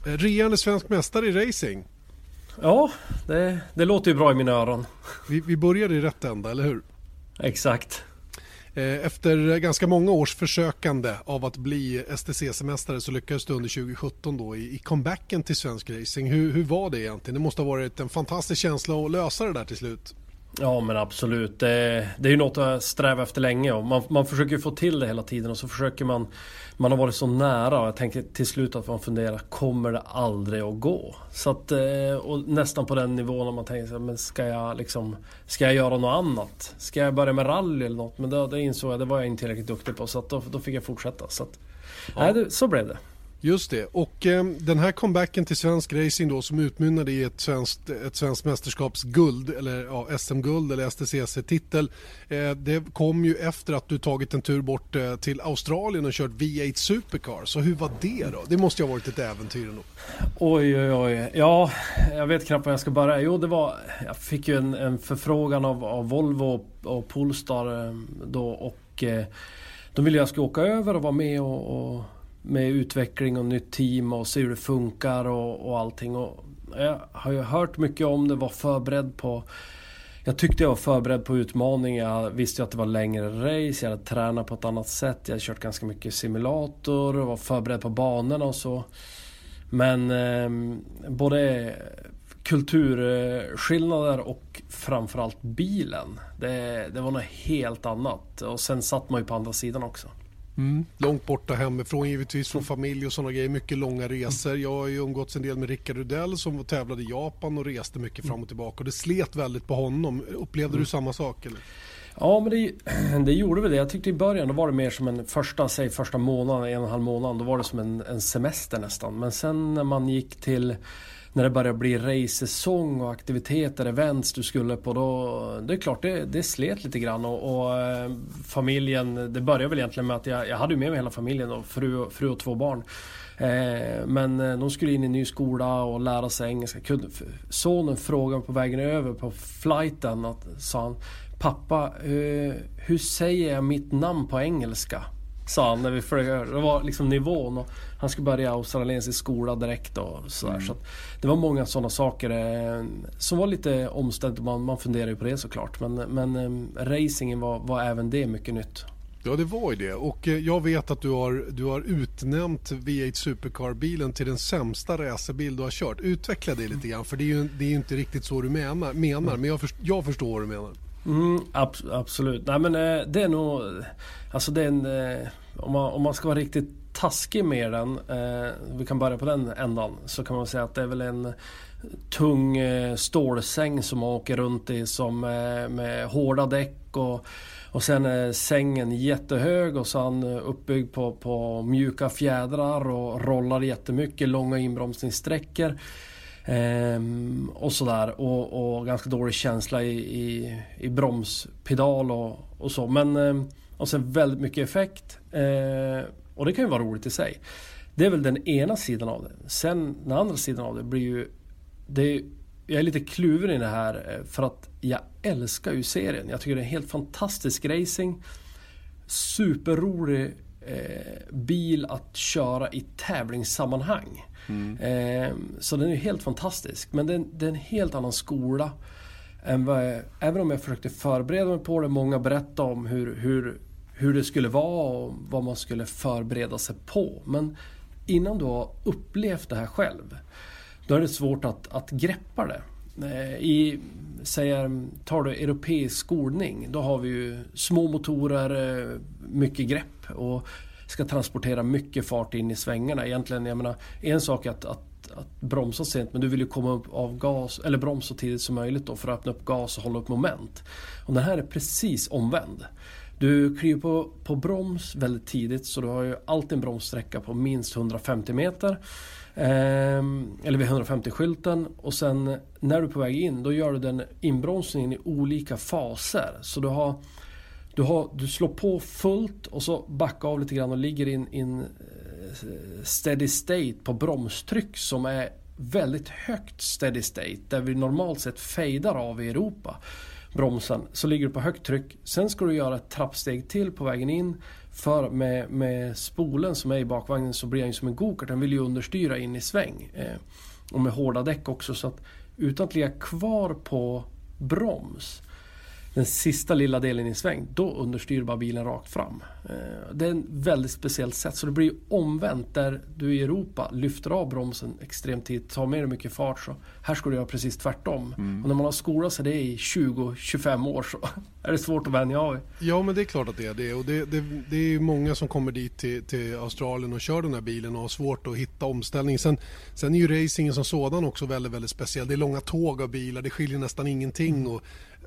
Regerande svensk mästare i racing. Ja, det, det låter ju bra i mina öron. Vi, vi började i rätt ända, eller hur? Exakt. Eh, efter ganska många års försökande av att bli STCC-mästare så lyckades du under 2017 då i, comebacken till svensk racing. Hur, hur var det egentligen? Det måste ha varit en fantastisk känsla att lösa det där till slut. Ja men absolut. Det, det är ju något att sträva efter länge och man, man försöker få till det hela tiden och så försöker man Man har varit så nära och jag tänker till slut att man funderar Kommer det aldrig att gå? Så att, eh, och nästan på den nivån när man tänker men ska jag liksom Ska jag göra något annat? Ska jag börja med rally eller något? Men det, det insåg jag, det var jag inte tillräckligt duktig på så att då, då fick jag fortsätta. Så, att, ja. nej, det, så blev det. Just det, och eh, den här comebacken till svensk racing då som utmynnade i ett svenskt, ett svenskt mästerskapsguld eller ja, SM-guld eller STCC-titel. Eh, det kom ju efter att du tagit en tur bort eh, till Australien och kört V8 Supercar. Så hur var det då? Det måste ju ha varit ett äventyr ändå. Oj, oj, oj. Ja, jag vet knappt var jag ska börja. Jo, det var... Jag fick ju en, en förfrågan av, av Volvo och, och Polestar eh, då och eh, de ville jag skulle åka över och vara med och, och med utveckling och nytt team och se hur det funkar och, och allting. Och jag har ju hört mycket om det, var förberedd på jag tyckte jag var förberedd på utmaningar, Jag visste ju att det var längre race, jag hade tränat på ett annat sätt. Jag hade kört ganska mycket simulator och var förberedd på banorna och så. Men eh, både kulturskillnader och framförallt bilen. Det, det var något helt annat. Och sen satt man ju på andra sidan också. Mm. Långt borta hemifrån, givetvis från familj och sådana grejer. Mycket långa resor. Jag har ju umgåtts en del med Rickard Rudell som tävlade i Japan och reste mycket fram och tillbaka. Och det slet väldigt på honom. Upplevde du mm. samma sak? Eller? Ja, men det, det, gjorde väl det. Jag tyckte i början då var det mer som en första, säg första månaden, en och en halv månad. Då var det som en, en semester nästan. Men sen när man gick till när det började bli racesäsong och aktiviteter, events du skulle på då... Det är klart, det, det slet lite grann och, och eh, familjen, det började väl egentligen med att jag, jag hade med mig hela familjen då, fru, fru och två barn. Eh, men eh, de skulle in i en ny skola och lära sig engelska. Sonen frågade på vägen över på flighten, att, sa han Pappa, hur säger jag mitt namn på engelska? Sa han när vi flög Det var liksom nivån. Och han skulle börja australiensisk skola direkt och sådär. Mm. Så det var många sådana saker eh, som var lite omständigt. Man, man funderar ju på det såklart. Men, men eh, racingen var, var även det mycket nytt. Ja det var ju det och eh, jag vet att du har, du har utnämnt V8 Supercar-bilen till den sämsta racerbil du har kört. Utveckla det lite grann för det är ju, det är inte riktigt så du menar, menar men jag, först, jag förstår vad du menar. Mm, ab absolut. Nej men eh, det är nog... Alltså det är en... Eh, om, man, om man ska vara riktigt taskig med den, eh, vi kan börja på den ändan, så kan man säga att det är väl en tung eh, stålsäng som man åker runt i som eh, med hårda däck och, och sen är sängen jättehög och sen uppbyggd på, på mjuka fjädrar och rollar jättemycket, långa inbromsningssträckor. Ehm, och sådär och, och, ganska dålig känsla i, i, i bromspedal och, och så. Men, ehm, och sen väldigt mycket effekt. Eh, och det kan ju vara roligt i sig. Det är väl den ena sidan av det. Sen den andra sidan av det blir ju... Det är, jag är lite kluven i det här eh, för att jag älskar ju serien. Jag tycker det är helt fantastisk racing. Superrolig eh, bil att köra i tävlingssammanhang. Mm. Eh, så den är helt fantastisk. Men det är, det är en helt annan skola. Än vad, även om jag försökte förbereda mig på det. Många berättade om hur, hur, hur det skulle vara och vad man skulle förbereda sig på. Men innan du har upplevt det här själv. Då är det svårt att, att greppa det. Ehm, I, säger, tar du europeisk skolning, då har vi ju små motorer, eh, mycket grepp. Och ska transportera mycket fart in i svängarna. Egentligen, jag menar, en sak är att, att, att bromsa sent men du vill ju komma upp av gas, eller bromsa så tidigt som möjligt då för att öppna upp gas och hålla upp moment. Och den här är precis omvänd. Du kliver på, på broms väldigt tidigt så du har ju alltid en bromssträcka på minst 150 meter. Eh, eller vid 150-skylten och sen när du är på väg in då gör du den inbromsningen i olika faser. Så du har du, har, du slår på fullt och så backar av lite grann och ligger i en eh, steady state på bromstryck som är väldigt högt steady state där vi normalt sett fejdar av i Europa bromsen så ligger du på högt tryck. Sen ska du göra ett trappsteg till på vägen in för med, med spolen som är i bakvagnen så blir den som en gokart. Den vill ju understyra in i sväng. Eh, och med hårda däck också så att utan att ligga kvar på broms den sista lilla delen i sväng, då understyr bara bilen rakt fram. Eh, det är ett väldigt speciellt sätt, så det blir omvänt där du i Europa lyfter av bromsen extremt tidigt, tar med dig mycket fart. Så här ska du göra precis tvärtom. Mm. Och när man har skolat sig det i 20-25 år så är det svårt att vänja av Ja men det är klart att det är det. Och det, det, det är många som kommer dit till, till, Australien och kör den här bilen och har svårt att hitta omställningen. Sen, sen är ju racingen som sådan också väldigt, väldigt speciell. Det är långa tåg av bilar, det skiljer nästan ingenting. Och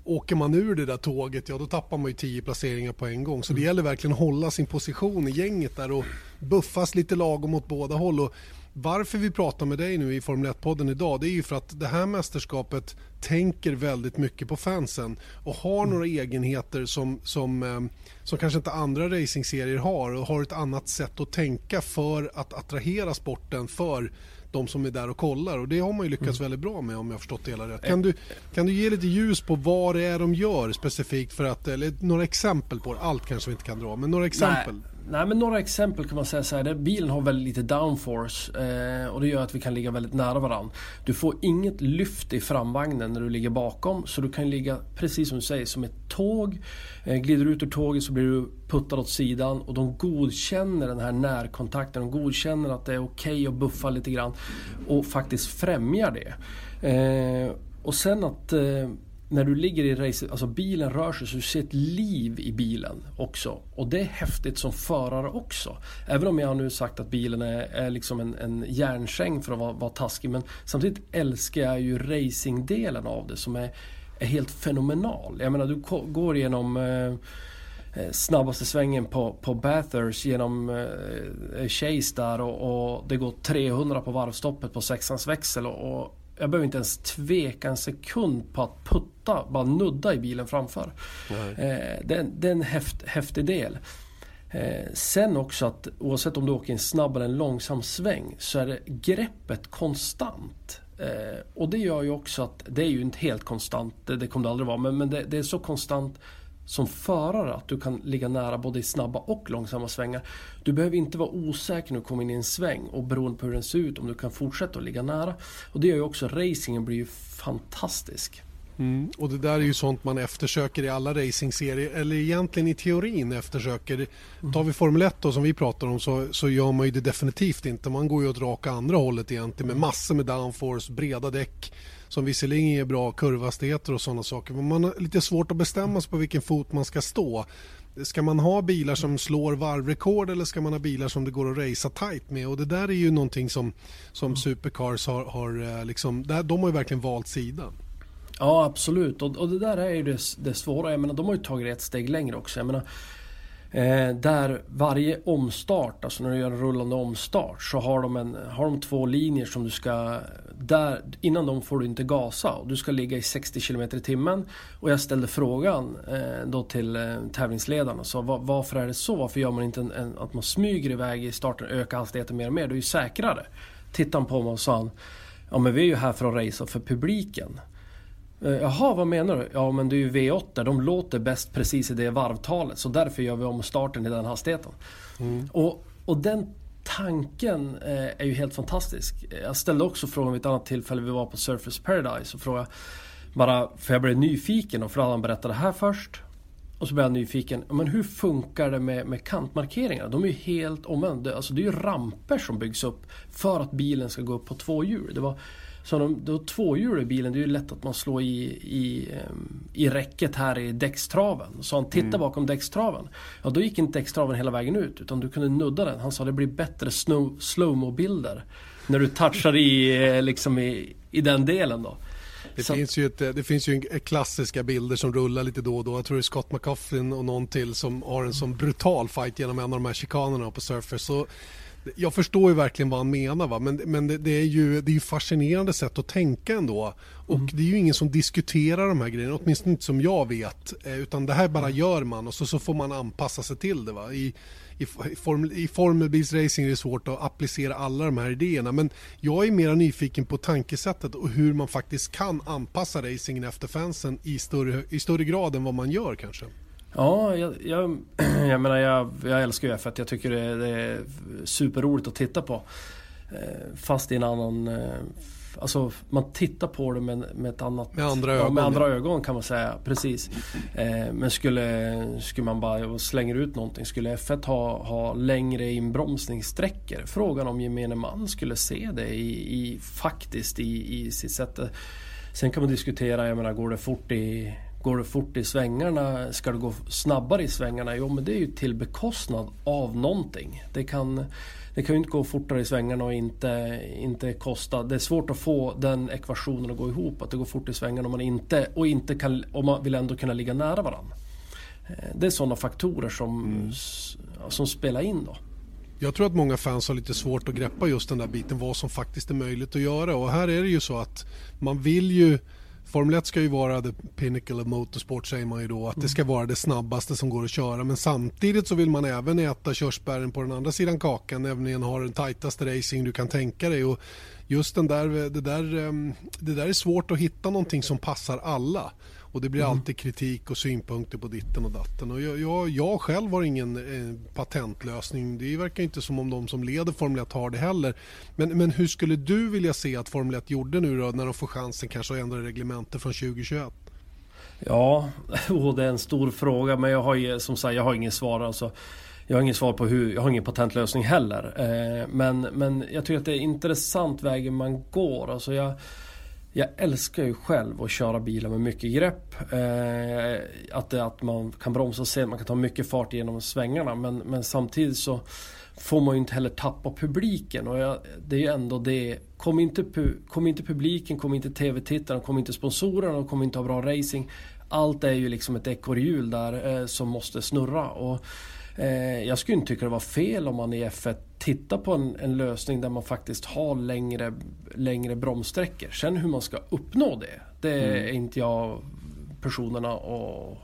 åker man ur det där tåget, ja då tappar man ju tio placeringar på en gång. Så det gäller verkligen att hålla sin position i gänget där och buffas lite lagom åt båda håll. Och varför vi pratar med dig nu i Formel 1-podden idag det är ju för att det här mästerskapet tänker väldigt mycket på fansen och har mm. några egenheter som, som, eh, som kanske inte andra racingserier har och har ett annat sätt att tänka för att attrahera sporten för de som är där och kollar och det har man ju lyckats mm. väldigt bra med om jag har förstått det hela rätt. Kan du, kan du ge lite ljus på vad det är de gör specifikt för att, eller några exempel på det? Allt kanske vi inte kan dra, men några exempel. Nej. Nej men några exempel kan man säga så här. Bilen har väldigt lite downforce eh, och det gör att vi kan ligga väldigt nära varandra. Du får inget lyft i framvagnen när du ligger bakom så du kan ligga precis som du säger som ett tåg. Eh, glider ut ur tåget så blir du puttad åt sidan och de godkänner den här närkontakten. De godkänner att det är okej okay att buffa lite grann och faktiskt främjar det. Eh, och sen att eh, när du ligger i racet, alltså bilen rör sig så du ser ett liv i bilen också. Och det är häftigt som förare också. Även om jag nu sagt att bilen är, är liksom en, en järnsäng för att vara, vara taskig. Men samtidigt älskar jag ju racingdelen av det som är, är helt fenomenal. Jag menar du går igenom eh, eh, snabbaste svängen på, på Bathurst genom eh, Chase där och, och, det går 300 på varvstoppet på sexans växel. och, och jag behöver inte ens tveka en sekund på att putta, bara nudda i bilen framför. Eh, det, det, är en häft, häftig del. Eh, sen också att oavsett om du åker en snabb eller en långsam sväng så är det greppet konstant. Eh, och det gör ju också att, det är ju inte helt konstant, det, det kommer det aldrig vara, men, men det, det är så konstant som förare att du kan ligga nära både i snabba och långsamma svängar. Du behöver inte vara osäker när du kommer in i en sväng och beroende på hur den ser ut om du kan fortsätta att ligga nära. Och det gör ju också racingen blir ju fantastisk. Mm. Och det där är ju sånt man eftersöker i alla racingserier, eller egentligen i teorin eftersöker. Mm. Tar vi Formel 1 då, som vi pratar om så, så gör man ju det definitivt inte. Man går ju åt raka andra hållet egentligen med massor med downforce, breda däck som visserligen ger bra kurvhastigheter och sådana saker. Men man har lite svårt att bestämma sig på vilken fot man ska stå. Ska man ha bilar som slår varvrekord eller ska man ha bilar som det går att racea tight med? Och det där är ju någonting som, som mm. Supercars har, har eh, liksom, de har ju verkligen valt sida. Ja absolut och, och det där är ju det, det svåra. Jag menar de har ju tagit ett steg längre också. Jag menar, Eh, där varje omstart, alltså när du gör en rullande omstart, så har de, en, har de två linjer som du ska... Där, innan dem får du inte gasa och du ska ligga i 60 km i timmen. Och jag ställde frågan eh, då till eh, tävlingsledarna, så var, varför är det så? Varför gör man inte en, en, att man smyger iväg i starten, ökar hastigheten mer och mer? Det är ju säkrare. Tittade han på mig och sa Ja men vi är ju här för att racea för publiken. Eh, jaha, vad menar du? Ja, men det är ju V8. De låter bäst precis i det varvtalet. Så därför gör vi om starten i den hastigheten. Mm. Och, och den tanken eh, är ju helt fantastisk. Jag ställde också frågan vid ett annat tillfälle. Vi var på Surface Paradise och frågade bara för jag blev nyfiken och för att han berättade det här först. Och så blev jag nyfiken. Men hur funkar det med, med kantmarkeringarna? De är ju helt omvända. Alltså det är ju ramper som byggs upp för att bilen ska gå upp på två hjul. Det var så de, då tvåhjulig i bilen, det är ju lätt att man slår i, i, ehm, i räcket här i däckstraven. Så han tittar mm. bakom däckstraven. Ja, då gick inte däckstraven hela vägen ut utan du kunde nudda den. Han sa det blir bättre slow bilder när du touchar i, eh, liksom i, i den delen då. Det, så. finns ju ett, det finns ju klassiska bilder som rullar lite då och då. Jag tror det är Scott McCaffrey och någon till som har en sån brutal fight genom en av de här chikanerna på Surfer. Så jag förstår ju verkligen vad han menar va? men, men det, det, är ju det är ju fascinerande sätt att tänka ändå. Och mm. det är ju ingen som diskuterar de här grejerna, åtminstone inte som jag vet. Eh, utan det här bara gör man och så, så får man anpassa sig till det. Va? I, i, form, i formelbilsracing är det svårt att applicera alla de här idéerna. Men jag är mer nyfiken på tankesättet och hur man faktiskt kan anpassa racingen efter fansen i större, i större grad än vad man gör kanske. Ja, jag, jag, jag menar jag, jag älskar ju F1. Jag tycker det, det är superroligt att titta på. Eh, fast i en annan... Eh, alltså man tittar på det med, med ett annat... Med andra ögon. Ja, med andra ögon kan man säga. Precis. Eh, men skulle, skulle man bara slänga ut någonting. Skulle F1 ha, ha längre inbromsningssträckor? Frågan om gemene man skulle se det i, i faktiskt i, i sitt sätt. Sen kan man diskutera, jag menar går det fort i Går det fort i svängarna? Ska det gå snabbare i svängarna? Jo men det är ju till bekostnad av någonting. Det kan, det kan ju inte gå fortare i svängarna och inte, inte kosta. Det är svårt att få den ekvationen att gå ihop. Att det går fort i svängarna om man inte, och, inte kan, och man vill ändå kunna ligga nära varandra. Eh, det är sådana faktorer som, mm. som spelar in då. Jag tror att många fans har lite svårt att greppa just den där biten vad som faktiskt är möjligt att göra och här är det ju så att man vill ju Formel 1 ska ju vara the pinnacle of motorsport säger man ju då. Att det ska vara det snabbaste som går att köra. Men samtidigt så vill man även äta körsbären på den andra sidan kakan. Nämligen ha den tajtaste racing du kan tänka dig. Och just den där, det, där, ehm, det där är svårt att hitta någonting som passar alla. Och det blir mm. alltid kritik och synpunkter på ditten och datten. Och jag, jag, jag själv har ingen eh, patentlösning. Det verkar inte som om de som leder Formel 1 har det heller. Men, men hur skulle du vilja se att Formel 1 gjorde nu då när de får chansen kanske att ändra reglementet från 2021? Ja, oh, det är en stor fråga men jag har som sagt jag har inget svar. Alltså. Jag har inget svar på hur, jag har ingen patentlösning heller. Eh, men, men jag tycker att det är intressant vägen man går. Alltså jag, jag älskar ju själv att köra bilar med mycket grepp. Eh, att, det, att man kan bromsa sent, man kan ta mycket fart genom svängarna. Men, men samtidigt så får man ju inte heller tappa publiken. Och jag, det är ju ändå det. Kommer inte, kom inte publiken, kommer inte tv-tittarna, kommer inte sponsorerna och kommer inte ha bra racing. Allt är ju liksom ett ekorrhjul där eh, som måste snurra. Och, Eh, jag skulle inte tycka det var fel om man i F1 tittar på en, en, lösning där man faktiskt har längre, längre bromssträckor. Sen hur man ska uppnå det, det mm. är inte jag personerna att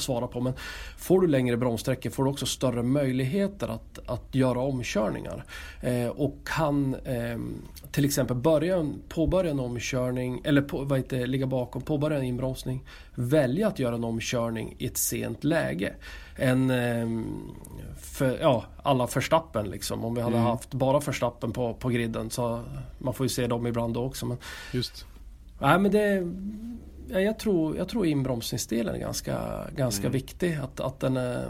svara på. Men får du längre bromssträckor får du också större möjligheter att, att göra omkörningar. Eh, och kan eh, till exempel börja, påbörja en omkörning, eller på, vad heter, ligga bakom, påbörja en inbromsning, välja att göra en omkörning i ett sent läge. En, eh, för, ja, alla förstappen liksom. Om vi hade mm. haft bara förstappen på, på griden så man får ju se dem ibland då också. Men, Just. Nej men det jag, tror, jag tror inbromsningsdelen är ganska, ganska mm. viktig. Att, att, den är,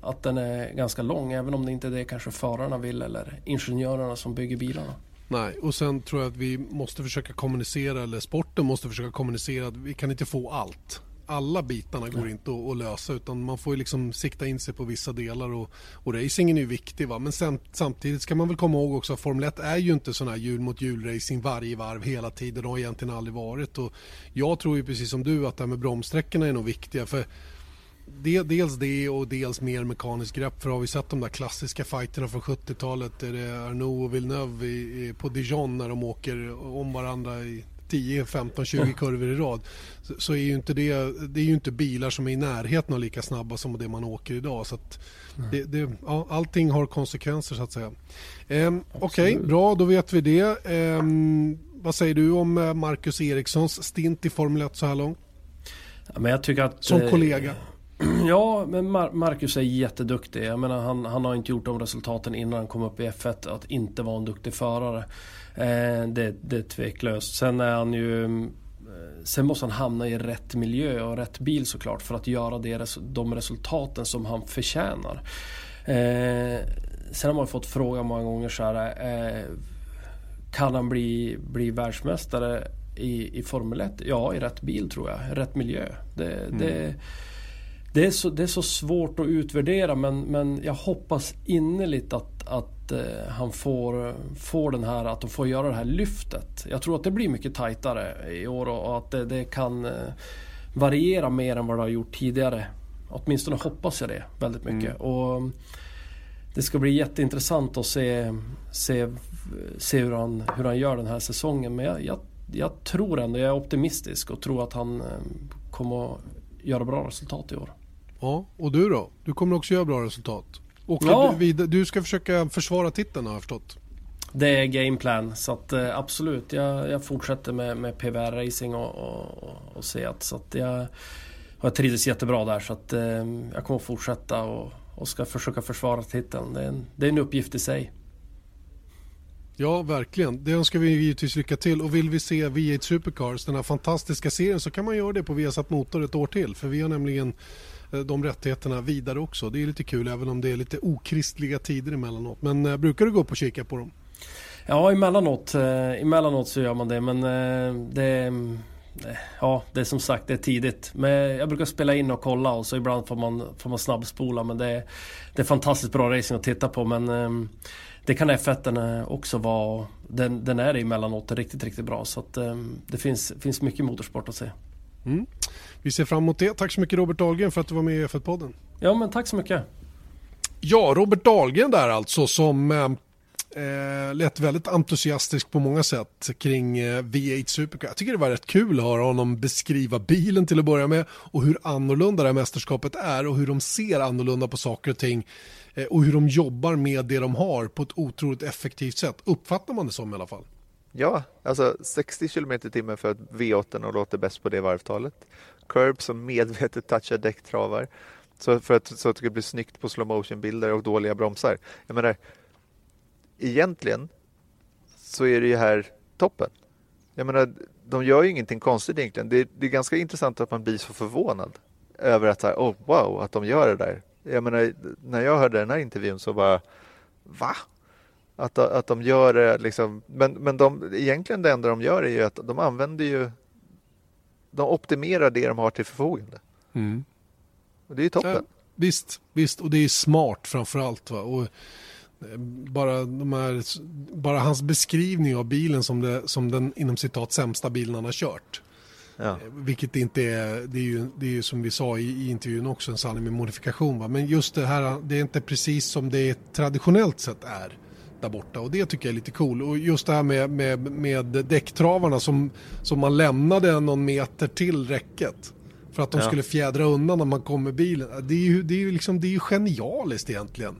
att den är ganska lång även om det inte är det kanske förarna vill eller ingenjörerna som bygger bilarna. Nej, och sen tror jag att vi måste försöka kommunicera, eller sporten måste försöka kommunicera att vi kan inte få allt alla bitarna går inte att, att, lösa utan man får ju liksom sikta in sig på vissa delar och, och racingen är ju viktig va? men sen, samtidigt ska man väl komma ihåg också att Formel 1 är ju inte sån här hjul mot hjul racing varje varv hela tiden och har egentligen aldrig varit och jag tror ju precis som du att det här med bromssträckorna är nog viktiga för dels det och dels mer mekaniskt grepp. För har vi sett de där klassiska fighterna från 70-talet, är det Arnaud och Villeneuve i, i, på Dijon när de åker om varandra i 10, 15, 20 kurvor i rad så, så, är ju inte det, det är ju inte bilar som är i närheten av lika snabba som det man åker idag. Så det, det, ja, allting har konsekvenser så att säga. Ehm, Okej, okay, bra då vet vi det. Ehm, vad säger du om eh, Marcus Erikssons stint i Formel 1 så här långt? Ja, men jag tycker att, som eh, kollega? Ja, men Mar Marcus är jätteduktig. Jag menar, han, han har inte gjort de resultaten innan han kom upp i F1 att inte vara en duktig förare. Eh, det, det är tveklöst. Sen är han ju eh, Sen måste han hamna i rätt miljö och rätt bil såklart för att göra det, de resultaten som han förtjänar. Eh, sen har man fått fråga många gånger så här, eh, Kan han bli, bli världsmästare i, i Formel 1? Ja, i rätt bil tror jag. Rätt miljö. Det, mm. det, det, är så, det är så svårt att utvärdera men, men jag hoppas innerligt att, att eh, han får, får den här, att de får göra det här lyftet. Jag tror att det blir mycket tajtare i år och, att det, det kan eh, variera mer än vad det har gjort tidigare. Åtminstone hoppas jag det väldigt mycket. Mm. Och det ska bli jätteintressant att se, se, se hur, han, hur han gör den här säsongen. Men jag, jag, jag tror ändå, jag är optimistisk och tror att han eh, kommer att göra bra resultat i år. Ja, och du då? Du kommer också göra bra resultat? Och ja. du, du ska försöka försvara titeln har jag förstått. Det är gameplan så att eh, absolut jag, jag fortsätter med, med PVR racing och, och, och Seat så att jag, jag trivs jättebra där så att eh, jag kommer fortsätta och, och ska försöka försvara titeln. Det är, en, det är en uppgift i sig. Ja, verkligen. Det önskar vi givetvis lycka till. Och vill vi se V8 Supercars, den här fantastiska serien, så kan man göra det på Viasat Motor ett år till. För vi har nämligen Eh, de rättigheterna vidare också. Det är lite kul även om det är lite okristliga tider emellanåt. Men eh, brukar du gå upp och kika på dem? Ja, emellanåt, eh, emellanåt så gör man det men eh, det, Ja, det är som sagt det är tidigt. Men jag brukar spela in och kolla och så ibland får man, får man snabbspola. Men det är, det är fantastiskt bra racing att titta på. Men ehm, det kan F1 också vara. Den, den är emellanåt riktigt, riktigt bra. Så att, ehm, det finns, finns mycket motorsport att se. Mm. Vi ser fram emot det. Tack så mycket Robert Dahlgren för att du var med i F1-podden. Ja, men tack så mycket. Ja, Robert Dahlgren där alltså som eh, eh, lät väldigt entusiastisk på många sätt kring eh, V8 Supercar. Jag tycker det var rätt kul att höra honom beskriva bilen till att börja med och hur annorlunda det här mästerskapet är och hur de ser annorlunda på saker och ting eh, och hur de jobbar med det de har på ett otroligt effektivt sätt. Uppfattar man det som i alla fall? Ja, alltså 60 km i timmen för att V8 och låter bäst på det varvtalet. Curb som medvetet touchar däcktravar. Så för att, så att det ska bli snyggt på slow motion bilder och dåliga bromsar. Jag menar, egentligen så är det ju här toppen. Jag menar, de gör ju ingenting konstigt egentligen. Det är, det är ganska intressant att man blir så förvånad över att, här, oh, wow, att de gör det där. Jag menar, när jag hörde den här intervjun så bara, va? Att, att de gör det liksom, men, men de, egentligen det enda de gör är ju att de använder ju, de optimerar det de har till förfogande. Mm. Och det är ju toppen. Ja, visst, visst, och det är smart framför allt. Va? Och eh, bara, de här, bara hans beskrivning av bilen som, det, som den inom citat sämsta bilen han har kört. Ja. Eh, vilket inte är, det är ju, det är ju som vi sa i, i intervjun också en sanning med modifikation. Va? Men just det här, det är inte precis som det traditionellt sett är där borta och det tycker jag är lite cool. Och just det här med, med, med däcktravarna som, som man lämnade någon meter till räcket. För att de ja. skulle fjädra undan när man kom med bilen. Det är ju, det är ju, liksom, det är ju genialiskt egentligen.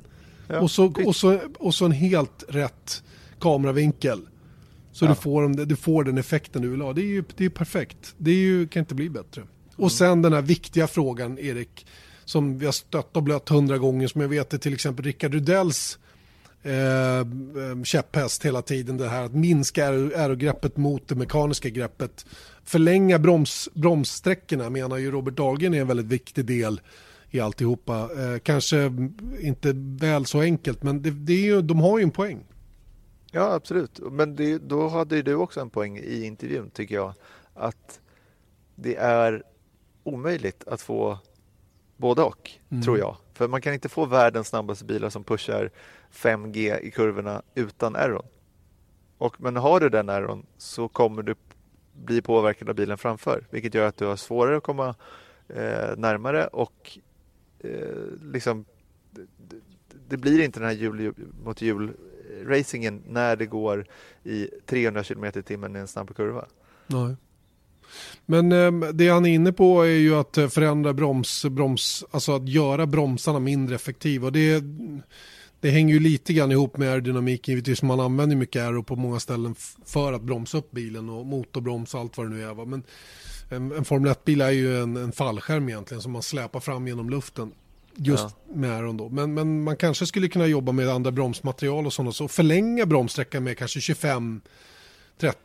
Ja. Och, så, och, så, och så en helt rätt kameravinkel. Så ja. du, får, du får den effekten du vill ha. Det är ju det är perfekt. Det är ju, kan inte bli bättre. Och mm. sen den här viktiga frågan, Erik, som vi har stött och blött hundra gånger, som jag vet är till exempel Rickard Rudells eh, käpphäst hela tiden. Det här att minska aerogreppet mot det mekaniska greppet. Förlänga broms, bromssträckorna menar ju Robert Dahlgren är en väldigt viktig del i alltihopa. Eh, kanske inte väl så enkelt men det, det är ju, de har ju en poäng. Ja absolut, men det, då hade du också en poäng i intervjun tycker jag. Att det är omöjligt att få både och, mm. tror jag. För man kan inte få världens snabbaste bilar som pushar 5G i kurvorna utan errorn. Och, men har du den errorn så kommer du bli påverkad av bilen framför, vilket gör att du har svårare att komma eh, närmare och eh, liksom det, det, blir inte den här hjul mot hjul eh, racingen när det går i 300 km i timmen i en snabb kurva. Nej. Men eh, det han är inne på är ju att eh, förändra broms, broms, alltså att göra bromsarna mindre effektiva. Det, det hänger ju lite grann ihop med aerodynamik, givetvis man använder mycket aero på många ställen för att bromsa upp bilen och motorbroms och allt vad det nu är. Va? Men en, en Formel 1-bil är ju en, en fallskärm egentligen som man släpar fram genom luften. Just ja. med aeron då. Men, men man kanske skulle kunna jobba med andra bromsmaterial och sådana så förlänga bromssträckan med kanske 25-30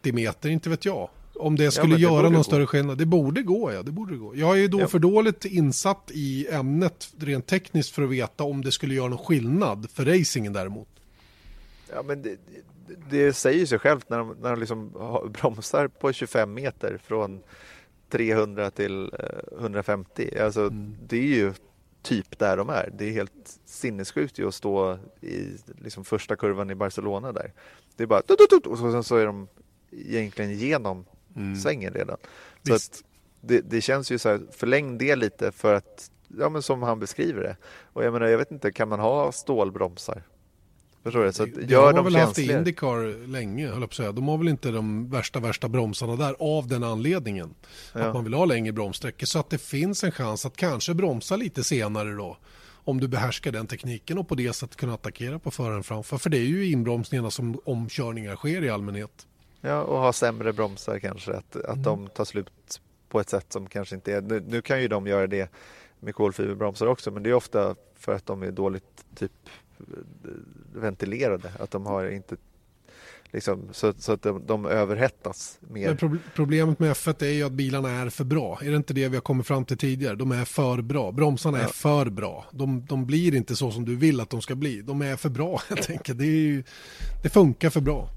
meter, inte vet jag. Om det skulle ja, det göra någon gå. större skillnad. Det borde gå, ja. Det borde gå. Jag är då ja. för dåligt insatt i ämnet rent tekniskt för att veta om det skulle göra någon skillnad för racingen däremot. Ja, men det, det säger sig självt när de, när de liksom bromsar på 25 meter från 300 till 150. Eh, alltså, mm. Det är ju typ där de är. Det är helt sinnessjukt ju att stå i liksom första kurvan i Barcelona där. Det är bara och sen så är de egentligen genom mm. svängen redan. Så att det, det, känns ju så här, förläng det lite för att, ja men som han beskriver det. Och jag menar, jag vet inte, kan man ha stålbromsar? Förstår du? Så att, det, det har man väl haft i Indycar länge, höll jag på att säga. De har väl inte de värsta, värsta bromsarna där av den anledningen. Ja. Att man vill ha längre bromssträckor så att det finns en chans att kanske bromsa lite senare då. Om du behärskar den tekniken och på det sättet kunna attackera på föraren framför. För det är ju inbromsningarna som omkörningar sker i allmänhet. Ja, och ha sämre bromsar kanske, att, att mm. de tar slut på ett sätt som kanske inte är... Nu, nu kan ju de göra det med kolfiberbromsar också, men det är ofta för att de är dåligt typ ventilerade, att de har inte Liksom, så, så, att de, de överhettas mer. Men problemet med F1 är ju att bilarna är för bra. Är det inte det vi har kommit fram till tidigare? De är för bra. Bromsarna ja. är för bra. De, de, blir inte så som du vill att de ska bli. De är för bra helt enkelt. Det, ju, det funkar för bra.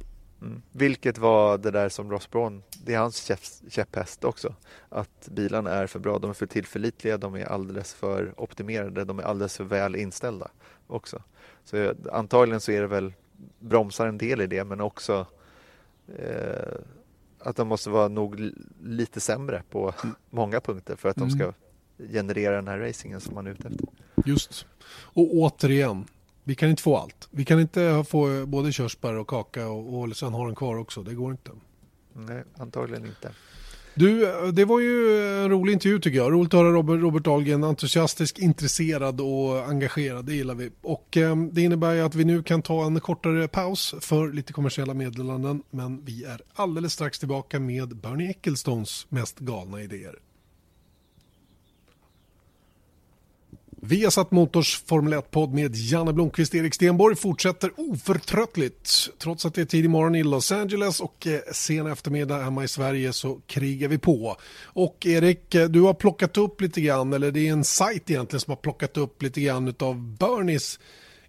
Mm. Vilket var det där som Ross Braun, det är hans käpphäst också. Att bilarna är för bra, de är för tillförlitliga, de är alldeles för optimerade, de är alldeles för väl inställda också. Så antagligen så är det väl bromsar en del i det men också eh, att de måste vara nog lite sämre på mm. många punkter för att de ska mm. generera den här racingen som man är ute efter. Just. Och återigen, vi kan inte få allt. Vi kan inte få både körsbär och kaka och, och sen ha den kvar också. Det går inte. Nej, antagligen inte. Du, det var ju en rolig intervju tycker jag. Roligt att höra Robert, Robert Dahlgren, entusiastisk, intresserad och engagerad. Det gillar vi. Och eh, det innebär ju att vi nu kan ta en kortare paus för lite kommersiella meddelanden. Men vi är alldeles strax tillbaka med Bernie Ecclestones mest galna idéer. Vi har satt Motors Formel 1-podd med Janne Blomqvist Erik Stenborg fortsätter oförtröttligt. Trots att det är tidig morgon i Los Angeles och eh, sen eftermiddag hemma i Sverige så krigar vi på. Och Erik, eh, du har plockat upp lite grann, eller det är en sajt egentligen som har plockat upp lite grann av Bernies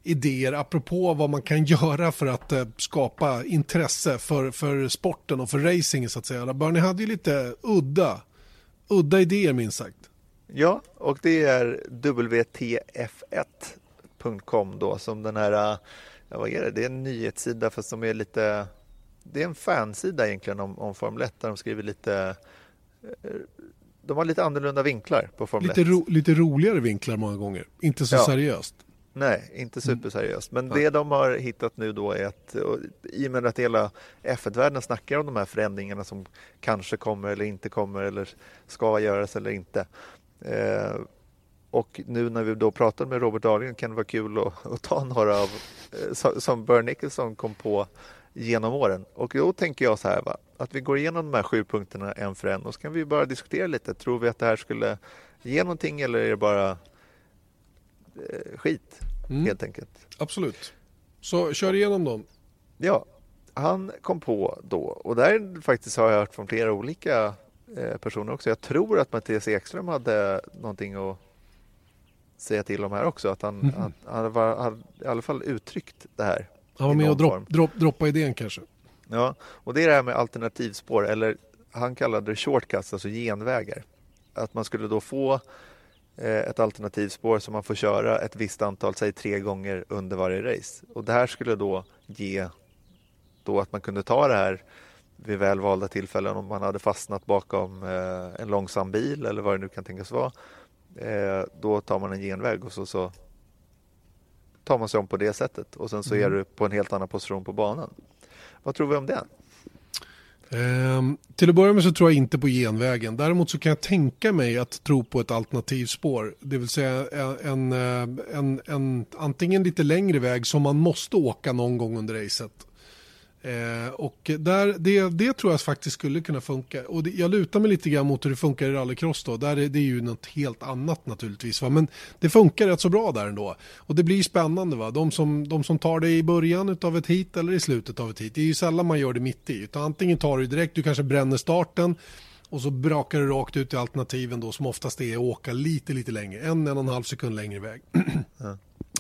idéer apropå vad man kan göra för att eh, skapa intresse för, för sporten och för racing så att säga. Bernie hade ju lite udda, udda idéer minst sagt. Ja, och det är WTF1.com då som den här, ja, vad är det, det är en nyhetssida fast som är lite, det är en fansida egentligen om, om Formel 1 där de skriver lite eh, de har lite annorlunda vinklar på Formel lite 1. Ro, lite roligare vinklar många gånger, inte så ja. seriöst. Nej, inte superseriöst. Men det de har hittat nu då är att i och med att hela F1-världen snackar om de här förändringarna som kanske kommer eller inte kommer eller ska göras eller inte Eh, och nu när vi då pratar med Robert Dahlgren kan det vara kul att, att ta några av eh, som Börn Nicholson kom på genom åren. Och då tänker jag så här, va? att vi går igenom de här sju punkterna en för en och så kan vi bara diskutera lite. Tror vi att det här skulle ge någonting eller är det bara eh, skit mm. helt enkelt? Absolut. Så kör igenom dem. Ja, han kom på då och där faktiskt har jag hört från flera olika personer också. Jag tror att Mattias Ekström hade någonting att säga till om här också. Att han, mm. han, han var, hade i alla fall uttryckt det här. Han var med och dropp, dropp, droppa idén kanske. Ja, och det är det här med alternativspår eller han kallade det shortcuts, alltså genvägar. Att man skulle då få eh, ett alternativspår som man får köra ett visst antal, säg tre gånger under varje race. Och det här skulle då ge då att man kunde ta det här vid väl valda tillfällen om man hade fastnat bakom eh, en långsam bil eller vad det nu kan tänkas vara. Eh, då tar man en genväg och så, så tar man sig om på det sättet och sen så mm. är du på en helt annan position på banan. Vad tror vi om det? Um, till att börja med så tror jag inte på genvägen. Däremot så kan jag tänka mig att tro på ett alternativspår. Det vill säga en, en, en, en antingen lite längre väg som man måste åka någon gång under racet. Eh, och där, det, det tror jag faktiskt skulle kunna funka. Och det, jag lutar mig lite grann mot hur det funkar i rallycross då. Där är det ju något helt annat naturligtvis. Va? Men det funkar rätt så bra där ändå. Och det blir spännande. Va? De, som, de som tar det i början av ett hit eller i slutet av ett hit. Det är ju sällan man gör det mitt i. Utan antingen tar du direkt, du kanske bränner starten. Och så brakar du rakt ut i alternativen då som oftast är att åka lite, lite längre. En, en och en halv sekund längre iväg. Ja.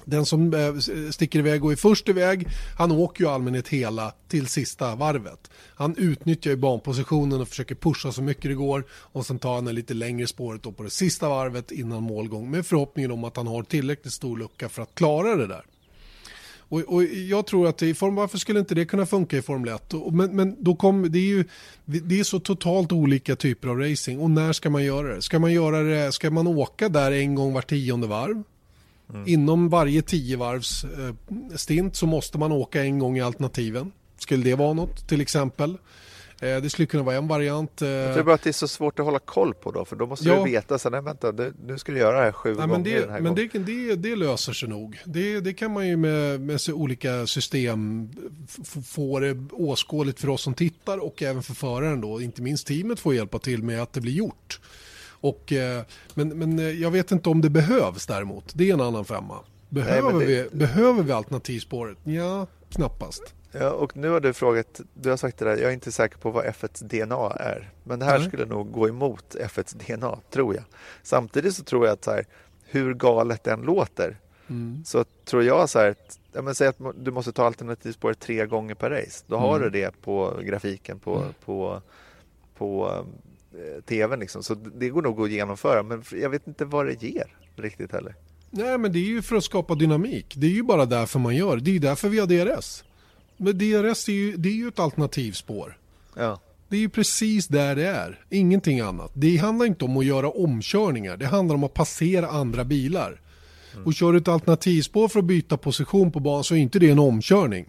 Den som eh, sticker iväg och är först iväg, han åker ju i allmänhet hela till sista varvet. Han utnyttjar ju banpositionen och försöker pusha så mycket det går och sen tar han det lite längre spåret då på det sista varvet innan målgång med förhoppningen om att han har tillräckligt stor lucka för att klara det där. Och, och, jag tror att i form, varför skulle inte det kunna funka i Formel 1? Och, men, men då kom, det är ju det är så totalt olika typer av racing och när ska man göra det? Ska man göra det, ska man åka där en gång var tionde varv? Mm. Inom varje tio varvs eh, stint så måste man åka en gång i alternativen. Skulle det vara något till exempel? Eh, det skulle kunna vara en variant. Eh. Jag tror bara att det är så svårt att hålla koll på då, för då måste ja. du veta, så nej, vänta, nu ska du göra det här sju nej, gånger det, den här Men det, det, det, löser sig nog. Det, det kan man ju med, med olika system få det åskådligt för oss som tittar och även för föraren då, inte minst teamet får hjälpa till med att det blir gjort. Och, eh, men, men eh, jag vet inte om det behövs däremot. Det är en annan femma. Behöver, Nej, det... vi, behöver vi alternativspåret? Ja, knappast. Ja, och nu har du frågat, du har sagt det där, jag är inte säker på vad F1 DNA är. Men det här mm. skulle nog gå emot F1 DNA, tror jag. Samtidigt så tror jag att så här, hur galet den låter, mm. så tror jag så här, ja, men säg att du måste ta alternativspåret tre gånger per race. Då har Mm. du det på grafiken på, Mm. på, på tvn. Liksom. Så det går nog att genomföra. Men jag vet inte vad det ger riktigt heller. Nej, men det är ju för att skapa dynamik. Det är ju bara därför man gör det. Är ju därför vi har DRS. Men DRS är ju, det är ju ett alternativspår. Ja, Det är ju precis där det är. Ingenting annat. Det handlar inte om att göra omkörningar. Det handlar om att passera andra bilar. Och kör du ett alternativspår för att byta position på banan så är inte det en omkörning.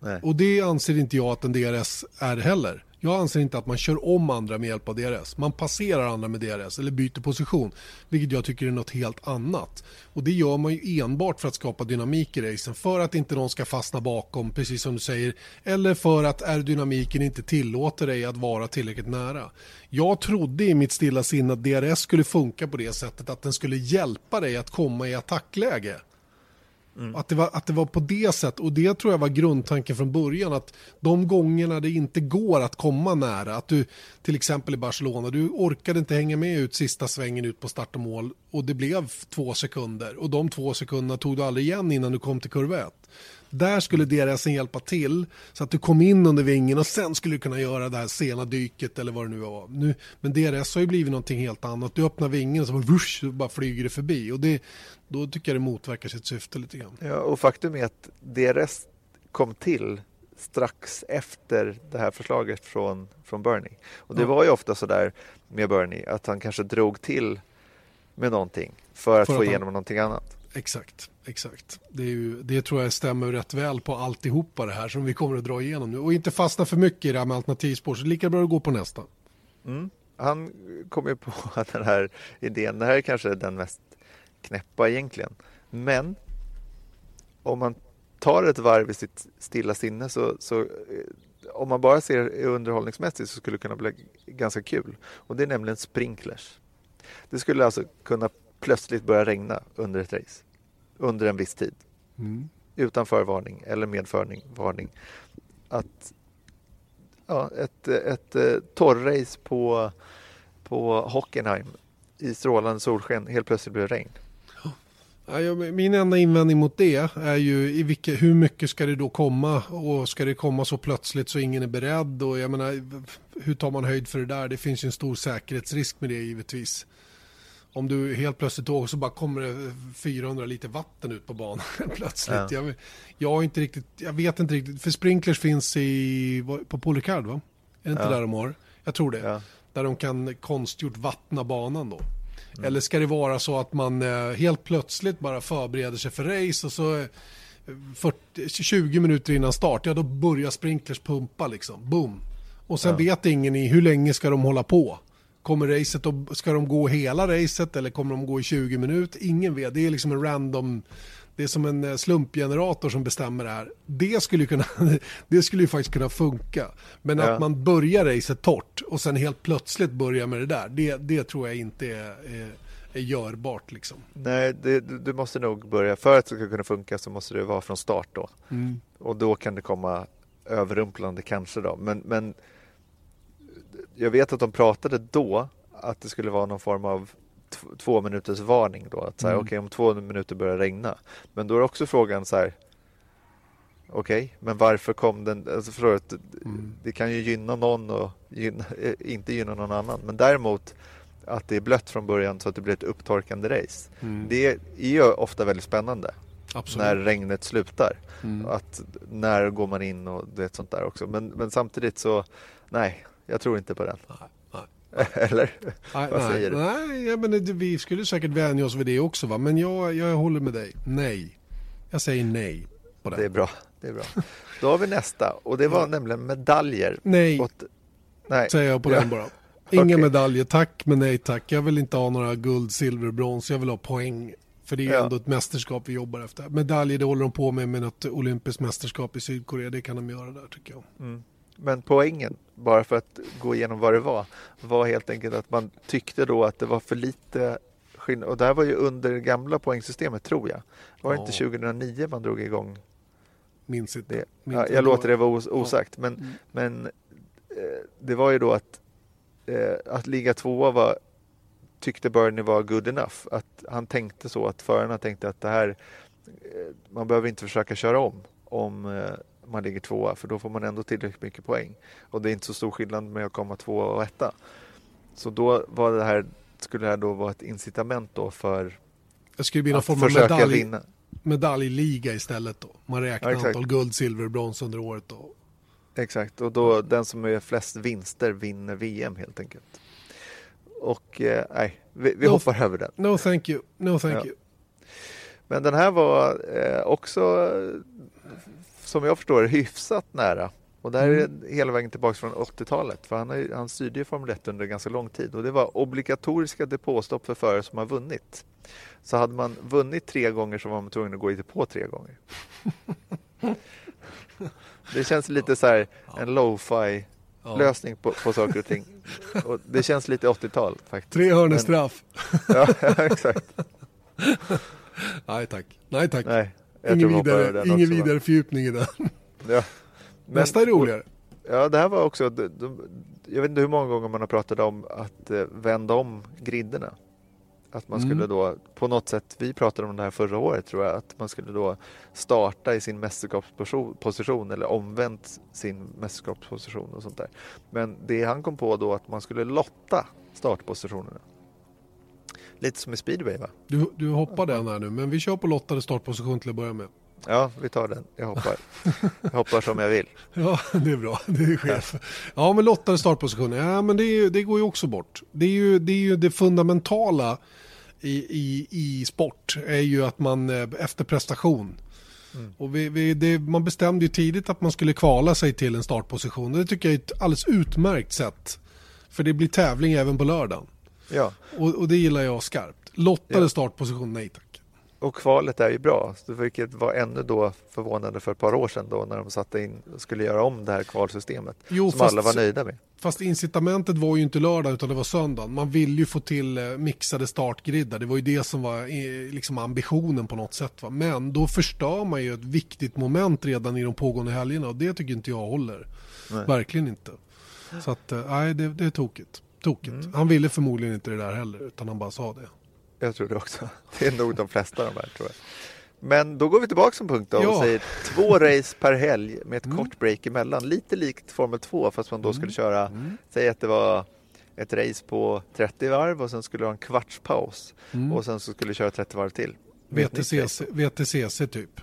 nej. Och det anser inte jag att en DRS är heller. Jag anser inte att man kör om andra med hjälp av DRS. Man passerar andra med DRS eller byter position. Vilket jag tycker är något helt annat. Och det gör man ju enbart för att skapa dynamik i racen. För att inte någon ska fastna bakom, precis som du säger. Eller för att aerodynamiken inte tillåter dig att vara tillräckligt nära. Jag trodde i mitt stilla sinne att DRS skulle funka på det sättet att den skulle hjälpa dig att komma i attackläge. Mm. Att, det var, att det var på det sättet och det tror jag var grundtanken från början att de gångerna det inte går att komma nära, att du till exempel i Barcelona, du orkade inte hänga med ut sista svängen ut på start och mål och det blev två sekunder och de två sekunderna tog du aldrig igen innan du kom till kurva ett. Där skulle DRSen hjälpa till så att du kom in under vingen och sen skulle du kunna göra det här sena dyket eller vad det nu var. Nu, men DRS har ju blivit någonting helt annat. Du öppnar vingen och så bara, vush, bara flyger det förbi. Och det, då tycker jag det motverkar sitt syfte lite grann. Ja, och faktum är att DRS kom till strax efter det här förslaget från, från Bernie. Och det var ju ofta så där med Bernie att han kanske drog till med någonting för att För få att han- igenom någonting annat. Exakt, exakt. Det, är ju, det tror jag stämmer rätt väl på alltihopa det här som vi kommer att dra igenom nu. Och inte fastna för mycket i det här med alternativspår, så lika bra att gå på nästa. Mm. Han kom ju på den här idén. Det här är kanske den mest knäppa egentligen. Men om man tar ett varv i sitt stilla sinne så, så eh, om man bara ser underhållningsmässigt så skulle det kunna bli ganska kul. Och det är nämligen sprinklers. Det skulle alltså kunna plötsligt börja regna under ett race. Under en viss tid. Mm. Utan förvarning eller med varning. Att ja, ett, ett, ett torrrace på, på Hockenheim i strålande solsken helt plötsligt blir det regn. Min enda invändning mot det är ju i vilka, hur mycket ska det då komma och ska det komma så plötsligt så ingen är beredd och jag menar hur tar man höjd för det där? Det finns ju en stor säkerhetsrisk med det givetvis. Om du helt plötsligt åker så bara kommer det 400 liter vatten ut på banan plötsligt. Ja. Jag, jag, inte riktigt, jag vet inte riktigt, för sprinklers finns i, på Polycard va? Är det inte Ja. där de har? Jag tror det. Ja. Där de kan konstgjort vattna banan då. Eller ska det vara så att man eh, helt plötsligt bara förbereder sig för race och så eh, 40, 20 minuter innan start, ja då börjar sprinklers pumpa liksom. Boom. Och sen vet ingen i hur länge ska de hålla på. Kommer racet och ska de gå hela racet eller kommer de gå i 20 minuter? Ingen vet. Det är liksom en random det är som en eh, slumpgenerator som bestämmer det här. Det skulle ju, kunna, det skulle ju faktiskt kunna funka. Men Ja. att man börjar racet torrt och sen helt plötsligt börjar med det där. Det, det tror jag inte är, är, är görbart liksom. Nej, det, du måste nog börja, för att det ska kunna funka så måste det vara från start då. Och då kan det komma överrumplande kanske då. Men, men jag vet att de pratade då att det skulle vara någon form av två minuters varning då. Att så här, Mm. okej om två minuter börjar regna. Men då är också frågan så här. Okej, men varför kom den? Alltså att Mm. det kan ju gynna någon och gynna, eh, inte gynna någon annan. Men däremot att det är blött från början så att det blir ett upptorkande race. Mm. Det är ju ofta väldigt spännande Absolut. när regnet slutar. Mm. Att när går man in och du vet sånt där också. Men, men samtidigt så, nej, jag tror inte på den. Nej, nej. Eller? Nej, Vad säger du? Nej, ja, men vi skulle säkert vänja oss vid det också va. Men jag, jag håller med dig. Nej. Jag säger nej på det. Det är bra. Det är bra. Då har vi nästa och det var nämligen medaljer. Nej, Åt, nej, säger jag på Ja. den bara. Inga Okej. medaljer, tack men nej tack. Jag vill inte ha några guld, silver, brons. Jag vill ha poäng. För det är ju Ja. ändå ett mästerskap vi jobbar efter. Medaljer det håller de på med med något olympiskt mästerskap i Sydkorea. Det kan de göra där tycker jag. Mm. Men poängen, bara för att gå igenom vad det var, var helt enkelt att man tyckte då att det var för lite skillnad. Och det här var ju under det gamla poängsystemet tror jag. Var det Ja. inte 2009 man drog igång Minns inte. det? Minns Ja, jag låter det vara os- osagt. Men, Mm. men eh, det var ju då att, eh, att ligga tvåa var, tyckte Bernie var good enough. Att han tänkte så, att förarna tänkte att det här, eh, man behöver inte försöka köra om om man ligger tvåa för då får man ändå tillräckligt mycket poäng. Och det är inte så stor skillnad med att komma tvåa och etta. Så då var det här, skulle det här då vara ett incitament då för Det skulle bli någon form av medalj, vinna. medaljliga istället då. Man räknar Ja, antal guld, silver, brons under året då. Exakt, och då den som är flest vinster vinner VM helt enkelt. Och eh, nej, vi, vi No. hoppar över den. No thank you, no thank Ja. you. Men den här var eh, också, som jag förstår det, hyfsat nära. Och det här är hela vägen tillbaka från 80-talet. För han, har han styrde ju Formel 1 under ganska lång tid. Och det var obligatoriska depåstopp för förare som har vunnit. Så hade man vunnit tre gånger så var man tvungen att gå i depå tre gånger. Det känns lite så här en lo-fi Ja. lösning på, på saker och ting. Och det känns lite 80-tal faktiskt. Tre hörnor straff. Ja, exakt. Nej tack. Nej tack. Nej, ingen vidare, ingen vidare fördjupning i den. Ja. Men- Nästa är roligare. Ja, det här var också, de, de, jag vet inte hur många gånger man har pratat om att eh, vända om griderna. Att man Mm. skulle då på något sätt, vi pratade om det här förra året tror jag, att man skulle då starta i sin mästerskapsposition eller omvänt sin mästerskapsposition och sånt där. Men det han kom på då att man skulle lotta startpositionerna. Lite som i speedway va? Du, du hoppar den här nu, men vi kör på lottade startposition till att börja med. Ja, vi tar den. Jag hoppar. Jag hoppar som jag vill. Ja, det är bra. Det är chef. Ja, men lottade startpositioner. Ja, men det, är, det går ju också bort. Det är ju det, är ju det fundamentala i, i, i sport är ju att man eh, efter prestation och vi, vi, det, man bestämde ju tidigt att man skulle kvala sig till en startposition. Det tycker jag är ett alldeles utmärkt sätt. För det blir tävling även på lördagen. Ja, Och, och det gillar jag skarpt. Lottade Ja. startposition, nej tack. och kvalet är ju bra. Vilket var ännu då förvånande för ett par år sedan då när de satte in och skulle göra om det här kvalsystemet. Jo, som fast- alla var nöjda med. Fast incitamentet var ju inte lördag utan det var söndag. Man ville ju få till eh, mixade startgriddar. Det var ju det som var eh, liksom ambitionen på något sätt. Va? Men då förstör man ju ett viktigt moment redan i de pågående helgerna och det tycker inte jag håller. Nej. Verkligen inte. Så att, eh, nej det, det är tokigt. Tokigt. Mm. Han ville förmodligen inte det där heller utan han bara sa det. Jag tror det också. Det är nog de flesta av de här tror jag. Men då går vi tillbaka som punkt då och Ja. säger två race per helg med ett Mm. kort break emellan. Lite likt Formel 2 fast man då skulle köra, Mm. säg att det var ett race på 30 varv och sen skulle det ha en kvarts paus Mm. och sen så skulle det köra 30 varv till. VTCC. VTCC typ.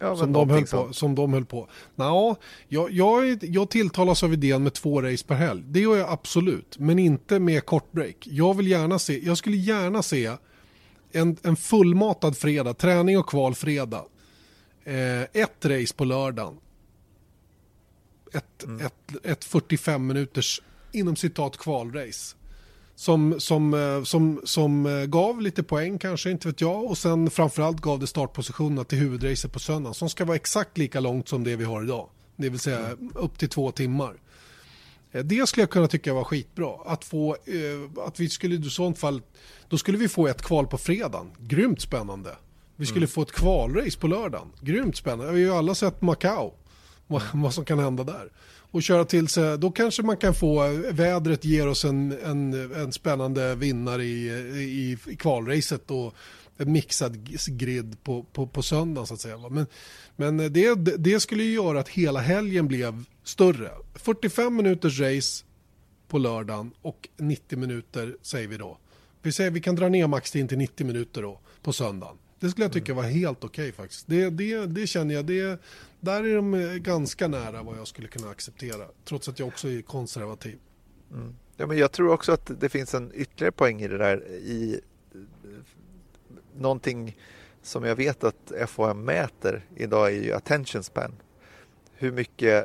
Ja, som, de höll på, som de höll på. Nå, jag, jag, jag tilltalas av idén med två race per helg. Det gör jag absolut. Men inte med kort break. Jag, vill gärna se, jag skulle gärna se en, en fullmatad fredag, träning och kval fredag. Eh, ett race på lördagen. Ett, Mm. ett, ett 45 minuters inom citat kvalrace. Som, som, eh, som, som eh, gav lite poäng kanske, inte vet jag. Och sen framförallt gav det startpositionerna till huvudracet på söndagen. Som ska vara exakt lika långt som det vi har idag. Det vill säga upp till två timmar. Eh, Det skulle jag kunna tycka var skitbra. Att få, att vi skulle i sånt fall, då skulle vi få ett kval på fredagen. Grymt spännande. Vi skulle få ett kvalrace på lördagen. Grymt spännande. Vi har ju alla sett Macau. Vad, vad som kan hända där. Och köra till sig, då kanske man kan få, eh, vädret ger oss en, en, en spännande vinnare i, i, i kvalracet och en mixad grid på, på, på söndagen så att säga. Men, men eh, det, det skulle ju göra att hela helgen blev större. 45 minuters race på lördagen och 90 minuter säger vi då. Vi säger vi kan dra ner maxtiden till 90 minuter då på söndagen. Det skulle jag tycka var helt okej faktiskt. Det, det, det känner jag, det, där är de ganska nära vad jag skulle kunna acceptera. Trots att jag också är konservativ. Mm. Ja, men jag tror också att det finns en ytterligare poäng i det där. I eh, någonting som jag vet att FHM mäter idag är ju attention span. Hur mycket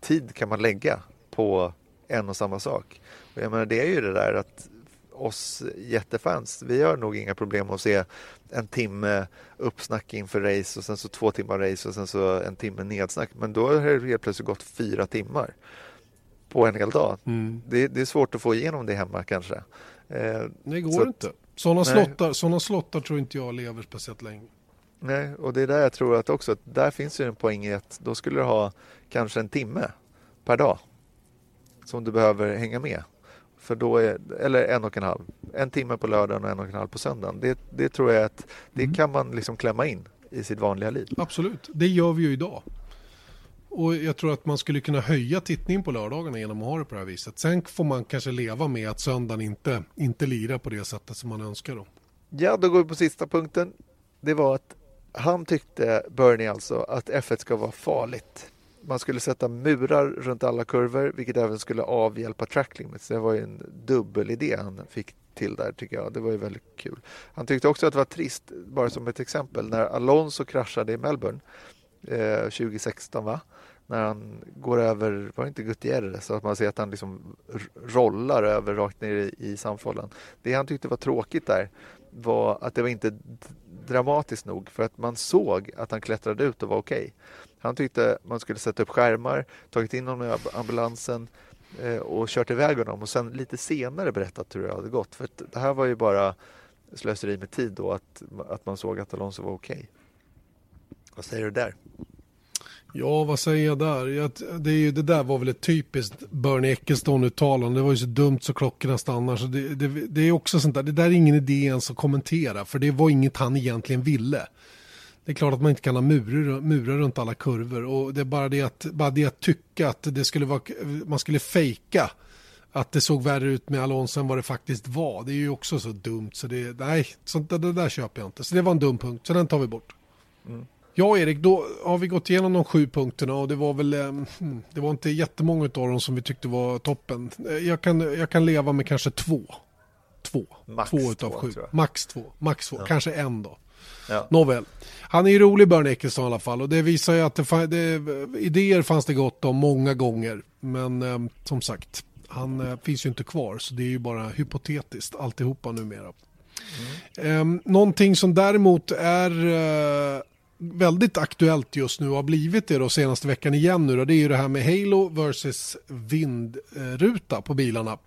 tid kan man lägga på en och samma sak? Och jag menar, det är ju det där att oss jättefans, vi har nog inga problem att se en timme uppsnack inför race och sen så två timmar race och sen så en timme nedsnack. Men då har det helt plötsligt gått fyra timmar på en hel dag. Det, det är svårt att få igenom det hemma kanske. Eh, Det går Så inte. Sådana slottar, såna slottar tror inte jag lever speciellt länge. nej, och det är där jag tror att också att där finns ju en poäng i att då skulle du ha kanske en timme per dag som du behöver hänga med. För då är, eller en och en halv. En timme på lördagen och en och en halv på söndagen. Det, det tror jag att det mm. kan man liksom klämma in i sitt vanliga liv. Absolut, det gör vi ju idag. Och jag tror att man skulle kunna höja tittningen på lördagarna genom att ha det på det här viset. Sen får man kanske leva med att söndagen inte, inte lirar på det sättet som man önskar då. Ja, då går vi på sista punkten. Det var att han tyckte, Bernie alltså, att F1 ska vara farligt. Man skulle sätta murar runt alla kurvor, vilket även skulle avhjälpa track limits. Det var ju en dubbel idé han fick till där tycker jag. Det var ju väldigt kul. Han tyckte också att det var trist, bara som ett exempel, när Alonso kraschade i Melbourne eh, 2016 va? När han går över, var det inte Gutierrez, så att man ser att han liksom rollar över rakt ner i, i samfållan. Det han tyckte var tråkigt där var att det var inte dramatiskt nog för att man såg att han klättrade ut och var okej. Okay. Han tyckte man skulle sätta upp skärmar, tagit in honom i ambulansen eh, och kört iväg honom och sen lite senare berättat hur det hade gått. För det här var ju bara slöseri med tid då att, att man såg att Alonso var okej. Okay. Vad säger du där? Ja, vad säger jag där? Jag, det, är ju, det där var väl ett typiskt Bernie Ecclestone-uttalande. Det var ju så dumt så klockorna stannar. Så det, det, det, är också sånt där, det där är ingen idé ens att kommentera. För det var inget han egentligen ville. Det är klart att man inte kan ha murar, murar runt alla kurvor. Och det är bara det att, bara det att tycka att det skulle vara, man skulle fejka att det såg värre ut med Alonso än vad det faktiskt var. Det är ju också så dumt. Så det, nej, sånt, det, det där köper jag inte. Så det var en dum punkt, så den tar vi bort. Mm. Ja, Erik, då har vi gått igenom de sju punkterna och det var väl, eh, hmm, det var inte jättemånga av dem som vi tyckte var toppen. Eh, jag kan, jag kan leva med kanske två. Två. Max två utav sju. Max två. Max två. Ja. Kanske en då. Ja. Nåväl. Han är ju rolig Björn Ekesson i alla fall och det visar ju att det, det, idéer fanns det gott om många gånger. Men eh, som sagt, han eh, finns ju inte kvar så det är ju bara hypotetiskt alltihopa numera. Mm. Eh, någonting som däremot är eh, väldigt aktuellt just nu och har blivit det då senaste veckan igen nu då, det är ju det här med Halo versus vindruta på bilarna.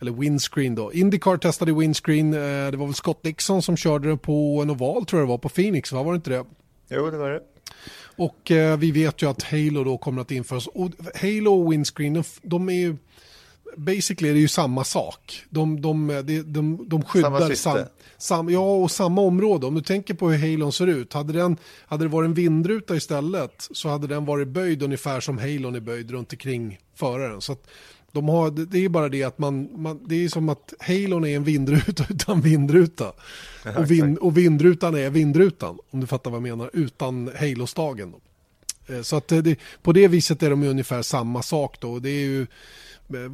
Eller windscreen då. Indycar testade windscreen, eh, det var väl Scott Dixon som körde det på en oval tror jag det var, på Phoenix, va? var det inte det? Jo, det var det. Och eh, vi vet ju att Halo då kommer att införas. Och Halo och windscreen, de, de är ju basically är det ju samma sak. De, de, de, de, skyddar sam, sam, ja, och samma område. Om du tänker på hur Halon ser ut. Hade, den, hade det varit en vindruta istället så hade den varit böjd ungefär som Halon är böjd runt omkring föraren. Så de har, det är bara det att man, man, det är som att Halon är en vindruta utan vindruta. Ja, och, vind, och vindrutan är vindrutan, om du fattar vad jag menar, utan Halo-stagen. Eh, så att det, på det viset är de ungefär samma sak då. Det är ju Eh,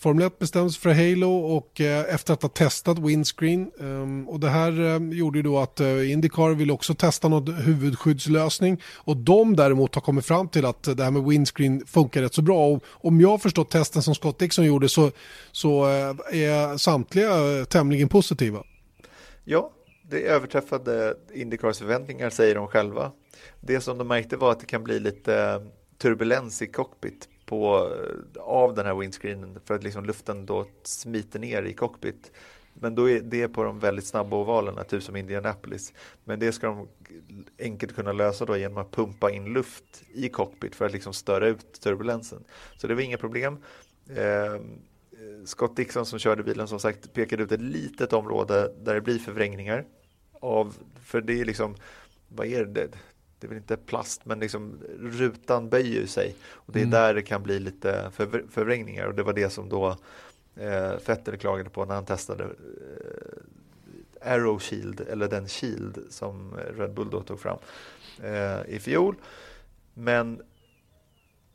Formel 1 bestämdes för Halo och eh, efter att ha testat windscreen ehm, och det här eh, gjorde ju då att Indycar vill också testa någon huvudskyddslösning och de däremot har kommit fram till att det här med windscreen funkar rätt så bra och om jag har förstått testen som Scott Dixon gjorde så, så är samtliga tämligen positiva. Ja, det överträffade Indycars förväntningar säger de själva. Det som de märkte var att det kan bli lite turbulens i cockpit på, eh, av den här windscreenen för att liksom luften då smiter ner i cockpit. Men då är det på de väldigt snabba ovalerna, typ som Indianapolis. Men det ska de enkelt kunna lösa då genom att pumpa in luft i cockpit för att liksom störa ut turbulensen. Så det var inga problem. Eh, Scott Dixon som körde bilen som sagt pekade ut ett litet område där det blir förvrängningar. Av, för det är liksom, vad är det? Det är väl inte plast, men liksom rutan böjer sig och det är mm. där det kan bli lite förv förvrängningar och det var det som då eh, Fetter klagade på när han testade eh, Arrow Shield eller den Shield som Red Bull då tog fram eh, i fjol. Men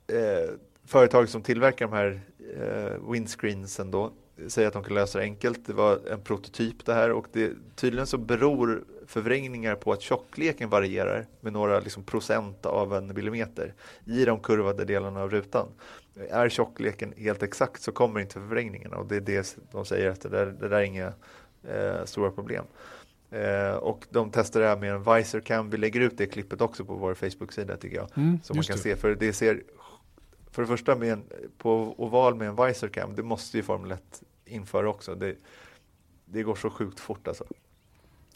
eh, företag som tillverkar de här eh, windscreensen då säger att de kan lösa det enkelt. Det var en prototyp det här och det, tydligen så beror förvrängningar på att tjockleken varierar med några liksom procent av en millimeter i de kurvade delarna av rutan. Är tjockleken helt exakt så kommer inte förvrängningarna och det är det de säger att det där, det där är inga eh, stora problem. Eh, och de testar det här med en visor cam. Vi lägger ut det klippet också på vår Facebook-sida tycker jag. Mm, så man kan det. se, för det ser för det första med en, på oval med en visor cam, det måste ju Formel 1 införa också. Det, det går så sjukt fort alltså.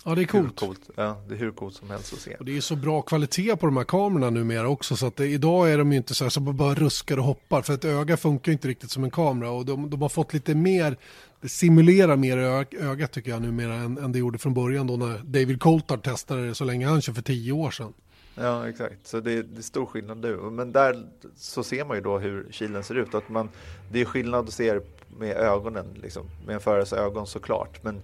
Ja, det är hur coolt. coolt, ja, det är hur coolt som helst att se. Och det är så bra kvalitet på de här kamerorna numera också så att det, idag är de ju inte så här som bara ruskar och hoppar för ett öga funkar inte riktigt som en kamera och de, de har fått lite mer, det simulerar mer ö, ögat tycker jag numera än, än det gjorde från början då när David Coulthard testade det så länge han kör för tio år sedan. Ja, exakt. Så det är, det är stor skillnad nu. Men där så ser man ju då hur kilen ser ut. Att man, det är skillnad att se med ögonen, liksom, med en förares ögon såklart. Men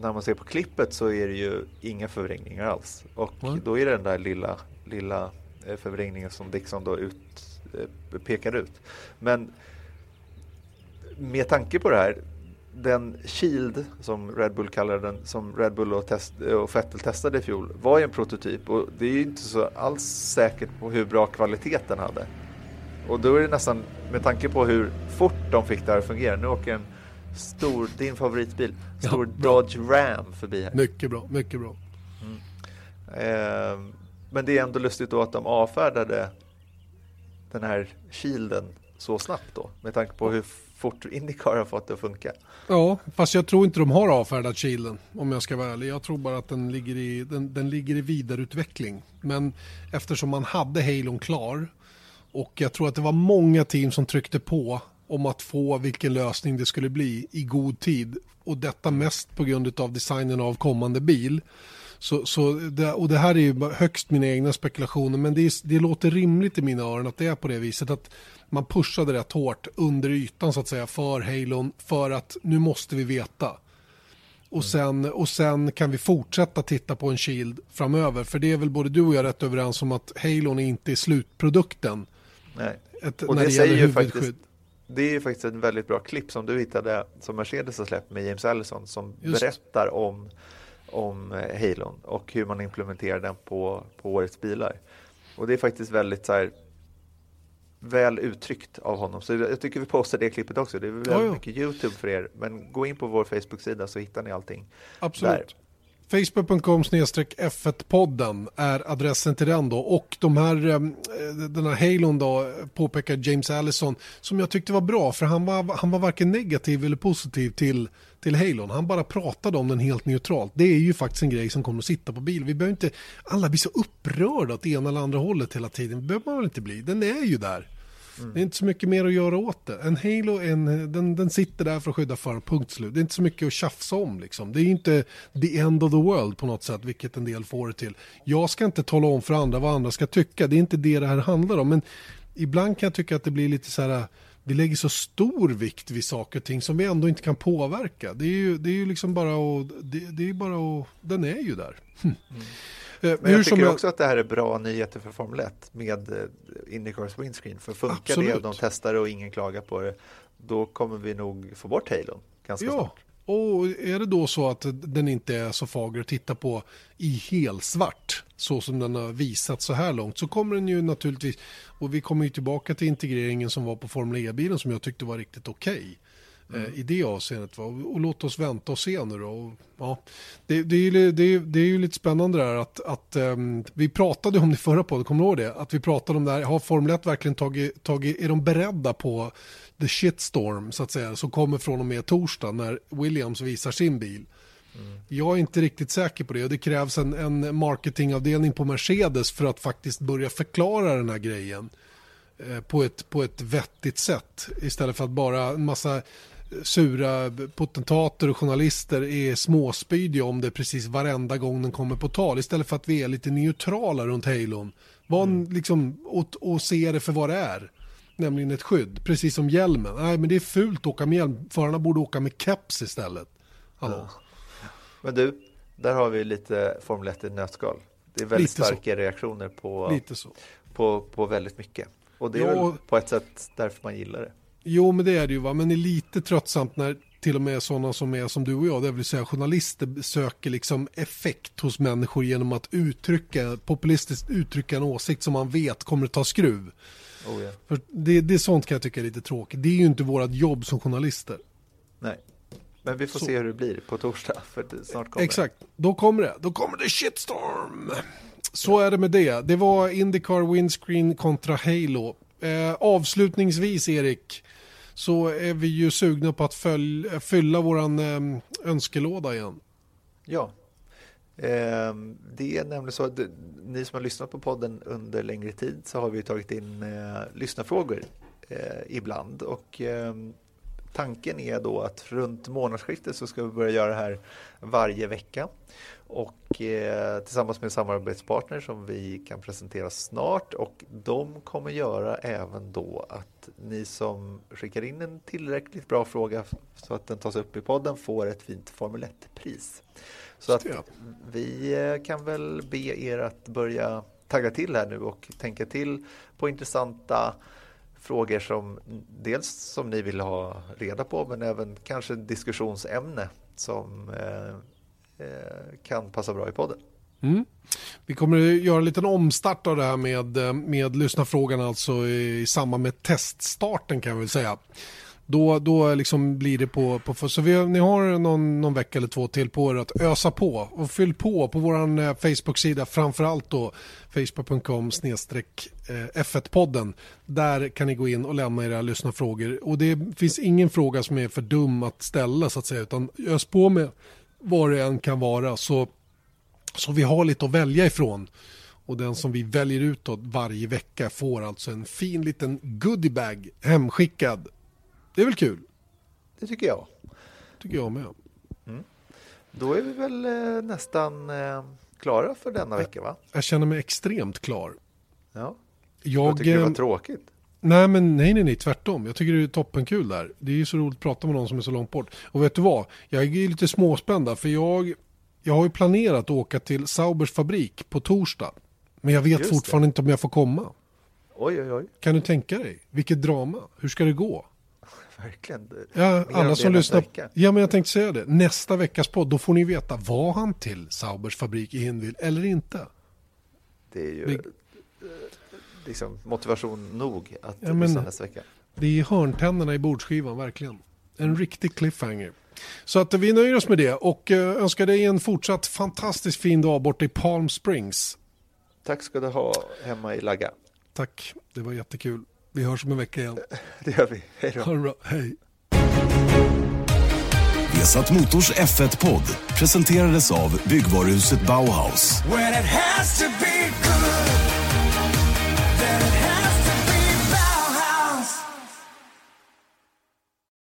när man ser på klippet så är det ju inga förvrängningar alls. Och Mm. då är det den där lilla, lilla eh, förvrängningen som Dixon då ut, eh, pekar ut. Men med tanke på det här, den Shield som Red Bull kallar den, som Red Bull och, test, och Vettel testade i fjol, var ju en prototyp och det är ju inte så alls säkert på hur bra kvalitet den hade. Och då är det nästan, med tanke på hur fort de fick det här att fungera, nu åker en stor, din favoritbil, stor Ja. Dodge Ram förbi här. Mycket bra, mycket bra. Eh, men det är ändå lustigt då att de avfärdade den här shielden så snabbt då, med tanke på hur fort Indycar har fått det att funka. Ja, fast jag tror inte de har avfärdat kilen om jag ska vara ärlig. Jag tror bara att den ligger i, den, den ligger i vidareutveckling. Men eftersom man hade Halon klar och jag tror att det var många team som tryckte på om att få vilken lösning det skulle bli i god tid. Och detta mest på grund av designen av kommande bil. Så, så det, och det här är ju högst mina egna spekulationer men det, är, det låter rimligt i mina öron att det är på det viset att man pushade rätt hårt under ytan så att säga för Halon för att nu måste vi veta. Och sen, och sen kan vi fortsätta titta på en Shield framöver för det är väl både du och jag rätt överens om att Halon är inte slutprodukten. Nej. Ett, Och det det säger ju faktiskt, det är ju faktiskt ett väldigt bra klipp som du hittade som Mercedes har släppt med James Allison som Just. berättar om, om eh, Halon och hur man implementerar den på, på årets bilar. Och det är faktiskt väldigt så här, väl uttryckt av honom. Så jag tycker vi postar det klippet också. Det är väldigt ja. mycket Youtube för er. Men gå in på vår Facebook-sida så hittar ni allting. Absolut. Facebook.com F1-podden är adressen till den då. Och de här, eh, den här Halon då påpekar James Allison som jag tyckte var bra för han var, han var varken negativ eller positiv till, till Halon. Han bara pratade om den helt neutralt. Det är ju faktiskt en grej som kommer att sitta på bil. Vi behöver inte, alla blir så upprörda åt ena eller andra hållet hela tiden. Det behöver man väl inte bli. Den är ju där. Mm. Det är inte så mycket mer att göra åt det. En Halo, en, den, den sitter där för att skydda för punkt slut. Det är inte så mycket att tjafsa om liksom. Det är ju inte the end of the world på något sätt, vilket en del får det till. Jag ska inte tala om för andra vad andra ska tycka, det är inte det det här handlar om. Men ibland kan jag tycka att det blir lite så här, vi lägger så stor vikt vid saker och ting som vi ändå inte kan påverka. Det är ju, det är ju liksom bara att, det, det är bara att, den är ju där. Hm. Mm. Eh, Men jag hur tycker jag- också att det här är bra nyheter för Formel 1 med eh, Indycars windscreen. För funkar det Absolut. och de testar det och ingen klagar på det, då kommer vi nog få bort Halon ganska Ja, snart. och är det då så att den inte är så fager att titta på i helsvart så som den har visat så här långt så kommer den ju naturligtvis och vi kommer ju tillbaka till integreringen som var på Formel E-bilen som jag tyckte var riktigt okej. Eh, I det avseendet. Va? Och, låt oss vänta och se nu då. Och, ja, det, det, är ju, det, är, det är ju lite spännande där att, att ehm, vi pratade om det förra podden, kommer du ihåg det? Att vi pratade om det här, har Formel 1 verkligen tagit, tagit, är de beredda på the shitstorm så att säga, som kommer från och med torsdag när Williams visar sin bil. Jag är inte riktigt säker på det och det krävs en, en marketingavdelning på Mercedes för att faktiskt börja förklara den här grejen eh, på ett, på ett vettigt sätt istället för att bara en massa sura potentater och journalister är småspydiga om det precis varenda gång den kommer på tal istället för att vi är lite neutrala runt Halon. Var en, liksom, och, och se det för vad det är. Nämligen ett skydd, precis som hjälmen. Nej, men det är fult att åka med hjälm. Förarna borde åka med keps istället. Hallå. Men du, där har vi lite Formel 1 i nötskal. Det är väldigt Lite så. starka reaktioner på, så. på, på väldigt mycket. Och det är Ja. väl på ett sätt därför man gillar det. Jo, men det är det ju va. Men det är lite tröttsamt när till och med sådana som är som du och jag, det vill säga journalister söker liksom effekt hos människor genom att uttrycka, populistiskt uttrycka en åsikt som man vet kommer att ta skruv. Oh, ja. För det, det är sånt kan jag tycka är lite tråkigt. Det är ju inte vårt jobb som journalister. Nej. Men vi får Så. se hur det blir på torsdag. För snart kommer Exakt, då kommer det. Då kommer det shitstorm. Så är det med det. Det var Indycar Windscreen kontra Halo. Eh, avslutningsvis Erik, så är vi ju sugna på att följ, fylla våran eh, önskelåda igen. Ja, Eh, det är nämligen så att ni som har lyssnat på podden under längre tid så har vi tagit in eh, lyssnarfrågor eh, ibland och ehm, tanken är då att runt månadsskiftet så ska vi börja göra det här varje vecka. Och eh, tillsammans med samarbetspartner som vi kan presentera snart. Och de kommer göra även då att ni som skickar in en tillräckligt bra fråga så att den tas upp i podden får ett fint Formel 1-pris. Så att vi eh, kan väl be er att börja tagga till här nu och tänka till på intressanta frågor som dels som ni vill ha reda på men även kanske diskussionsämne som eh, eh, kan passa bra i podden. Mm. Vi kommer att göra en liten omstart av det här med, eh, med lyssnarfrågan alltså i, i samband med teststarten kan jag väl säga. Då, då liksom blir det på, på så vi, ni har någon, någon vecka eller två till på er att ösa på och fyll på på vår eh, Facebook-sida framförallt då facebook.com snedstreck eh, F1-podden. Där kan ni gå in och lämna era lyssnarfrågor och det finns ingen fråga som är för dum att ställa så att säga utan ös på med vad det än kan vara så, så vi har lite att välja ifrån. Och den som vi väljer ut varje vecka får alltså en fin liten goodiebag hemskickad det är väl kul? Det tycker jag. tycker jag med. Mm. Då är vi väl eh, nästan eh, klara för denna vecka va? Jag känner mig extremt klar. Ja. Jag, jag tycker det var tråkigt. Nej, men nej, nej, nej, tvärtom. Jag tycker det är toppenkul där. Det är ju så roligt att prata med någon som är så långt bort. Och vet du vad? Jag är lite småspänd för jag, jag har ju planerat att åka till Saubers fabrik på torsdag. Men jag vet Just fortfarande det. inte om jag får komma. Oj, oj, oj. Kan du tänka dig? Vilket drama. Hur ska det gå? Verkligen. Ja, alla som lyssnar. Ja, men jag tänkte säga det. Nästa veckas podd, då får ni veta, var han till Saubers fabrik i Hinwil eller inte? Det är ju Vi... liksom motivation nog att ja, lyssna nästa vecka. Det är hörntänderna i bordsskivan, verkligen. En riktig cliffhanger. Så att vi nöjer oss med det och eh, önskar dig en fortsatt fantastiskt fin dag borta i Palm Springs. Tack ska du ha hemma i Lagga. Tack, det var jättekul. Vi hörs om en vecka igen. Det gör vi. Hej då. Ha det bra. Hej. Vesat Motors F1-podd presenterades av byggvaruhuset Bauhaus.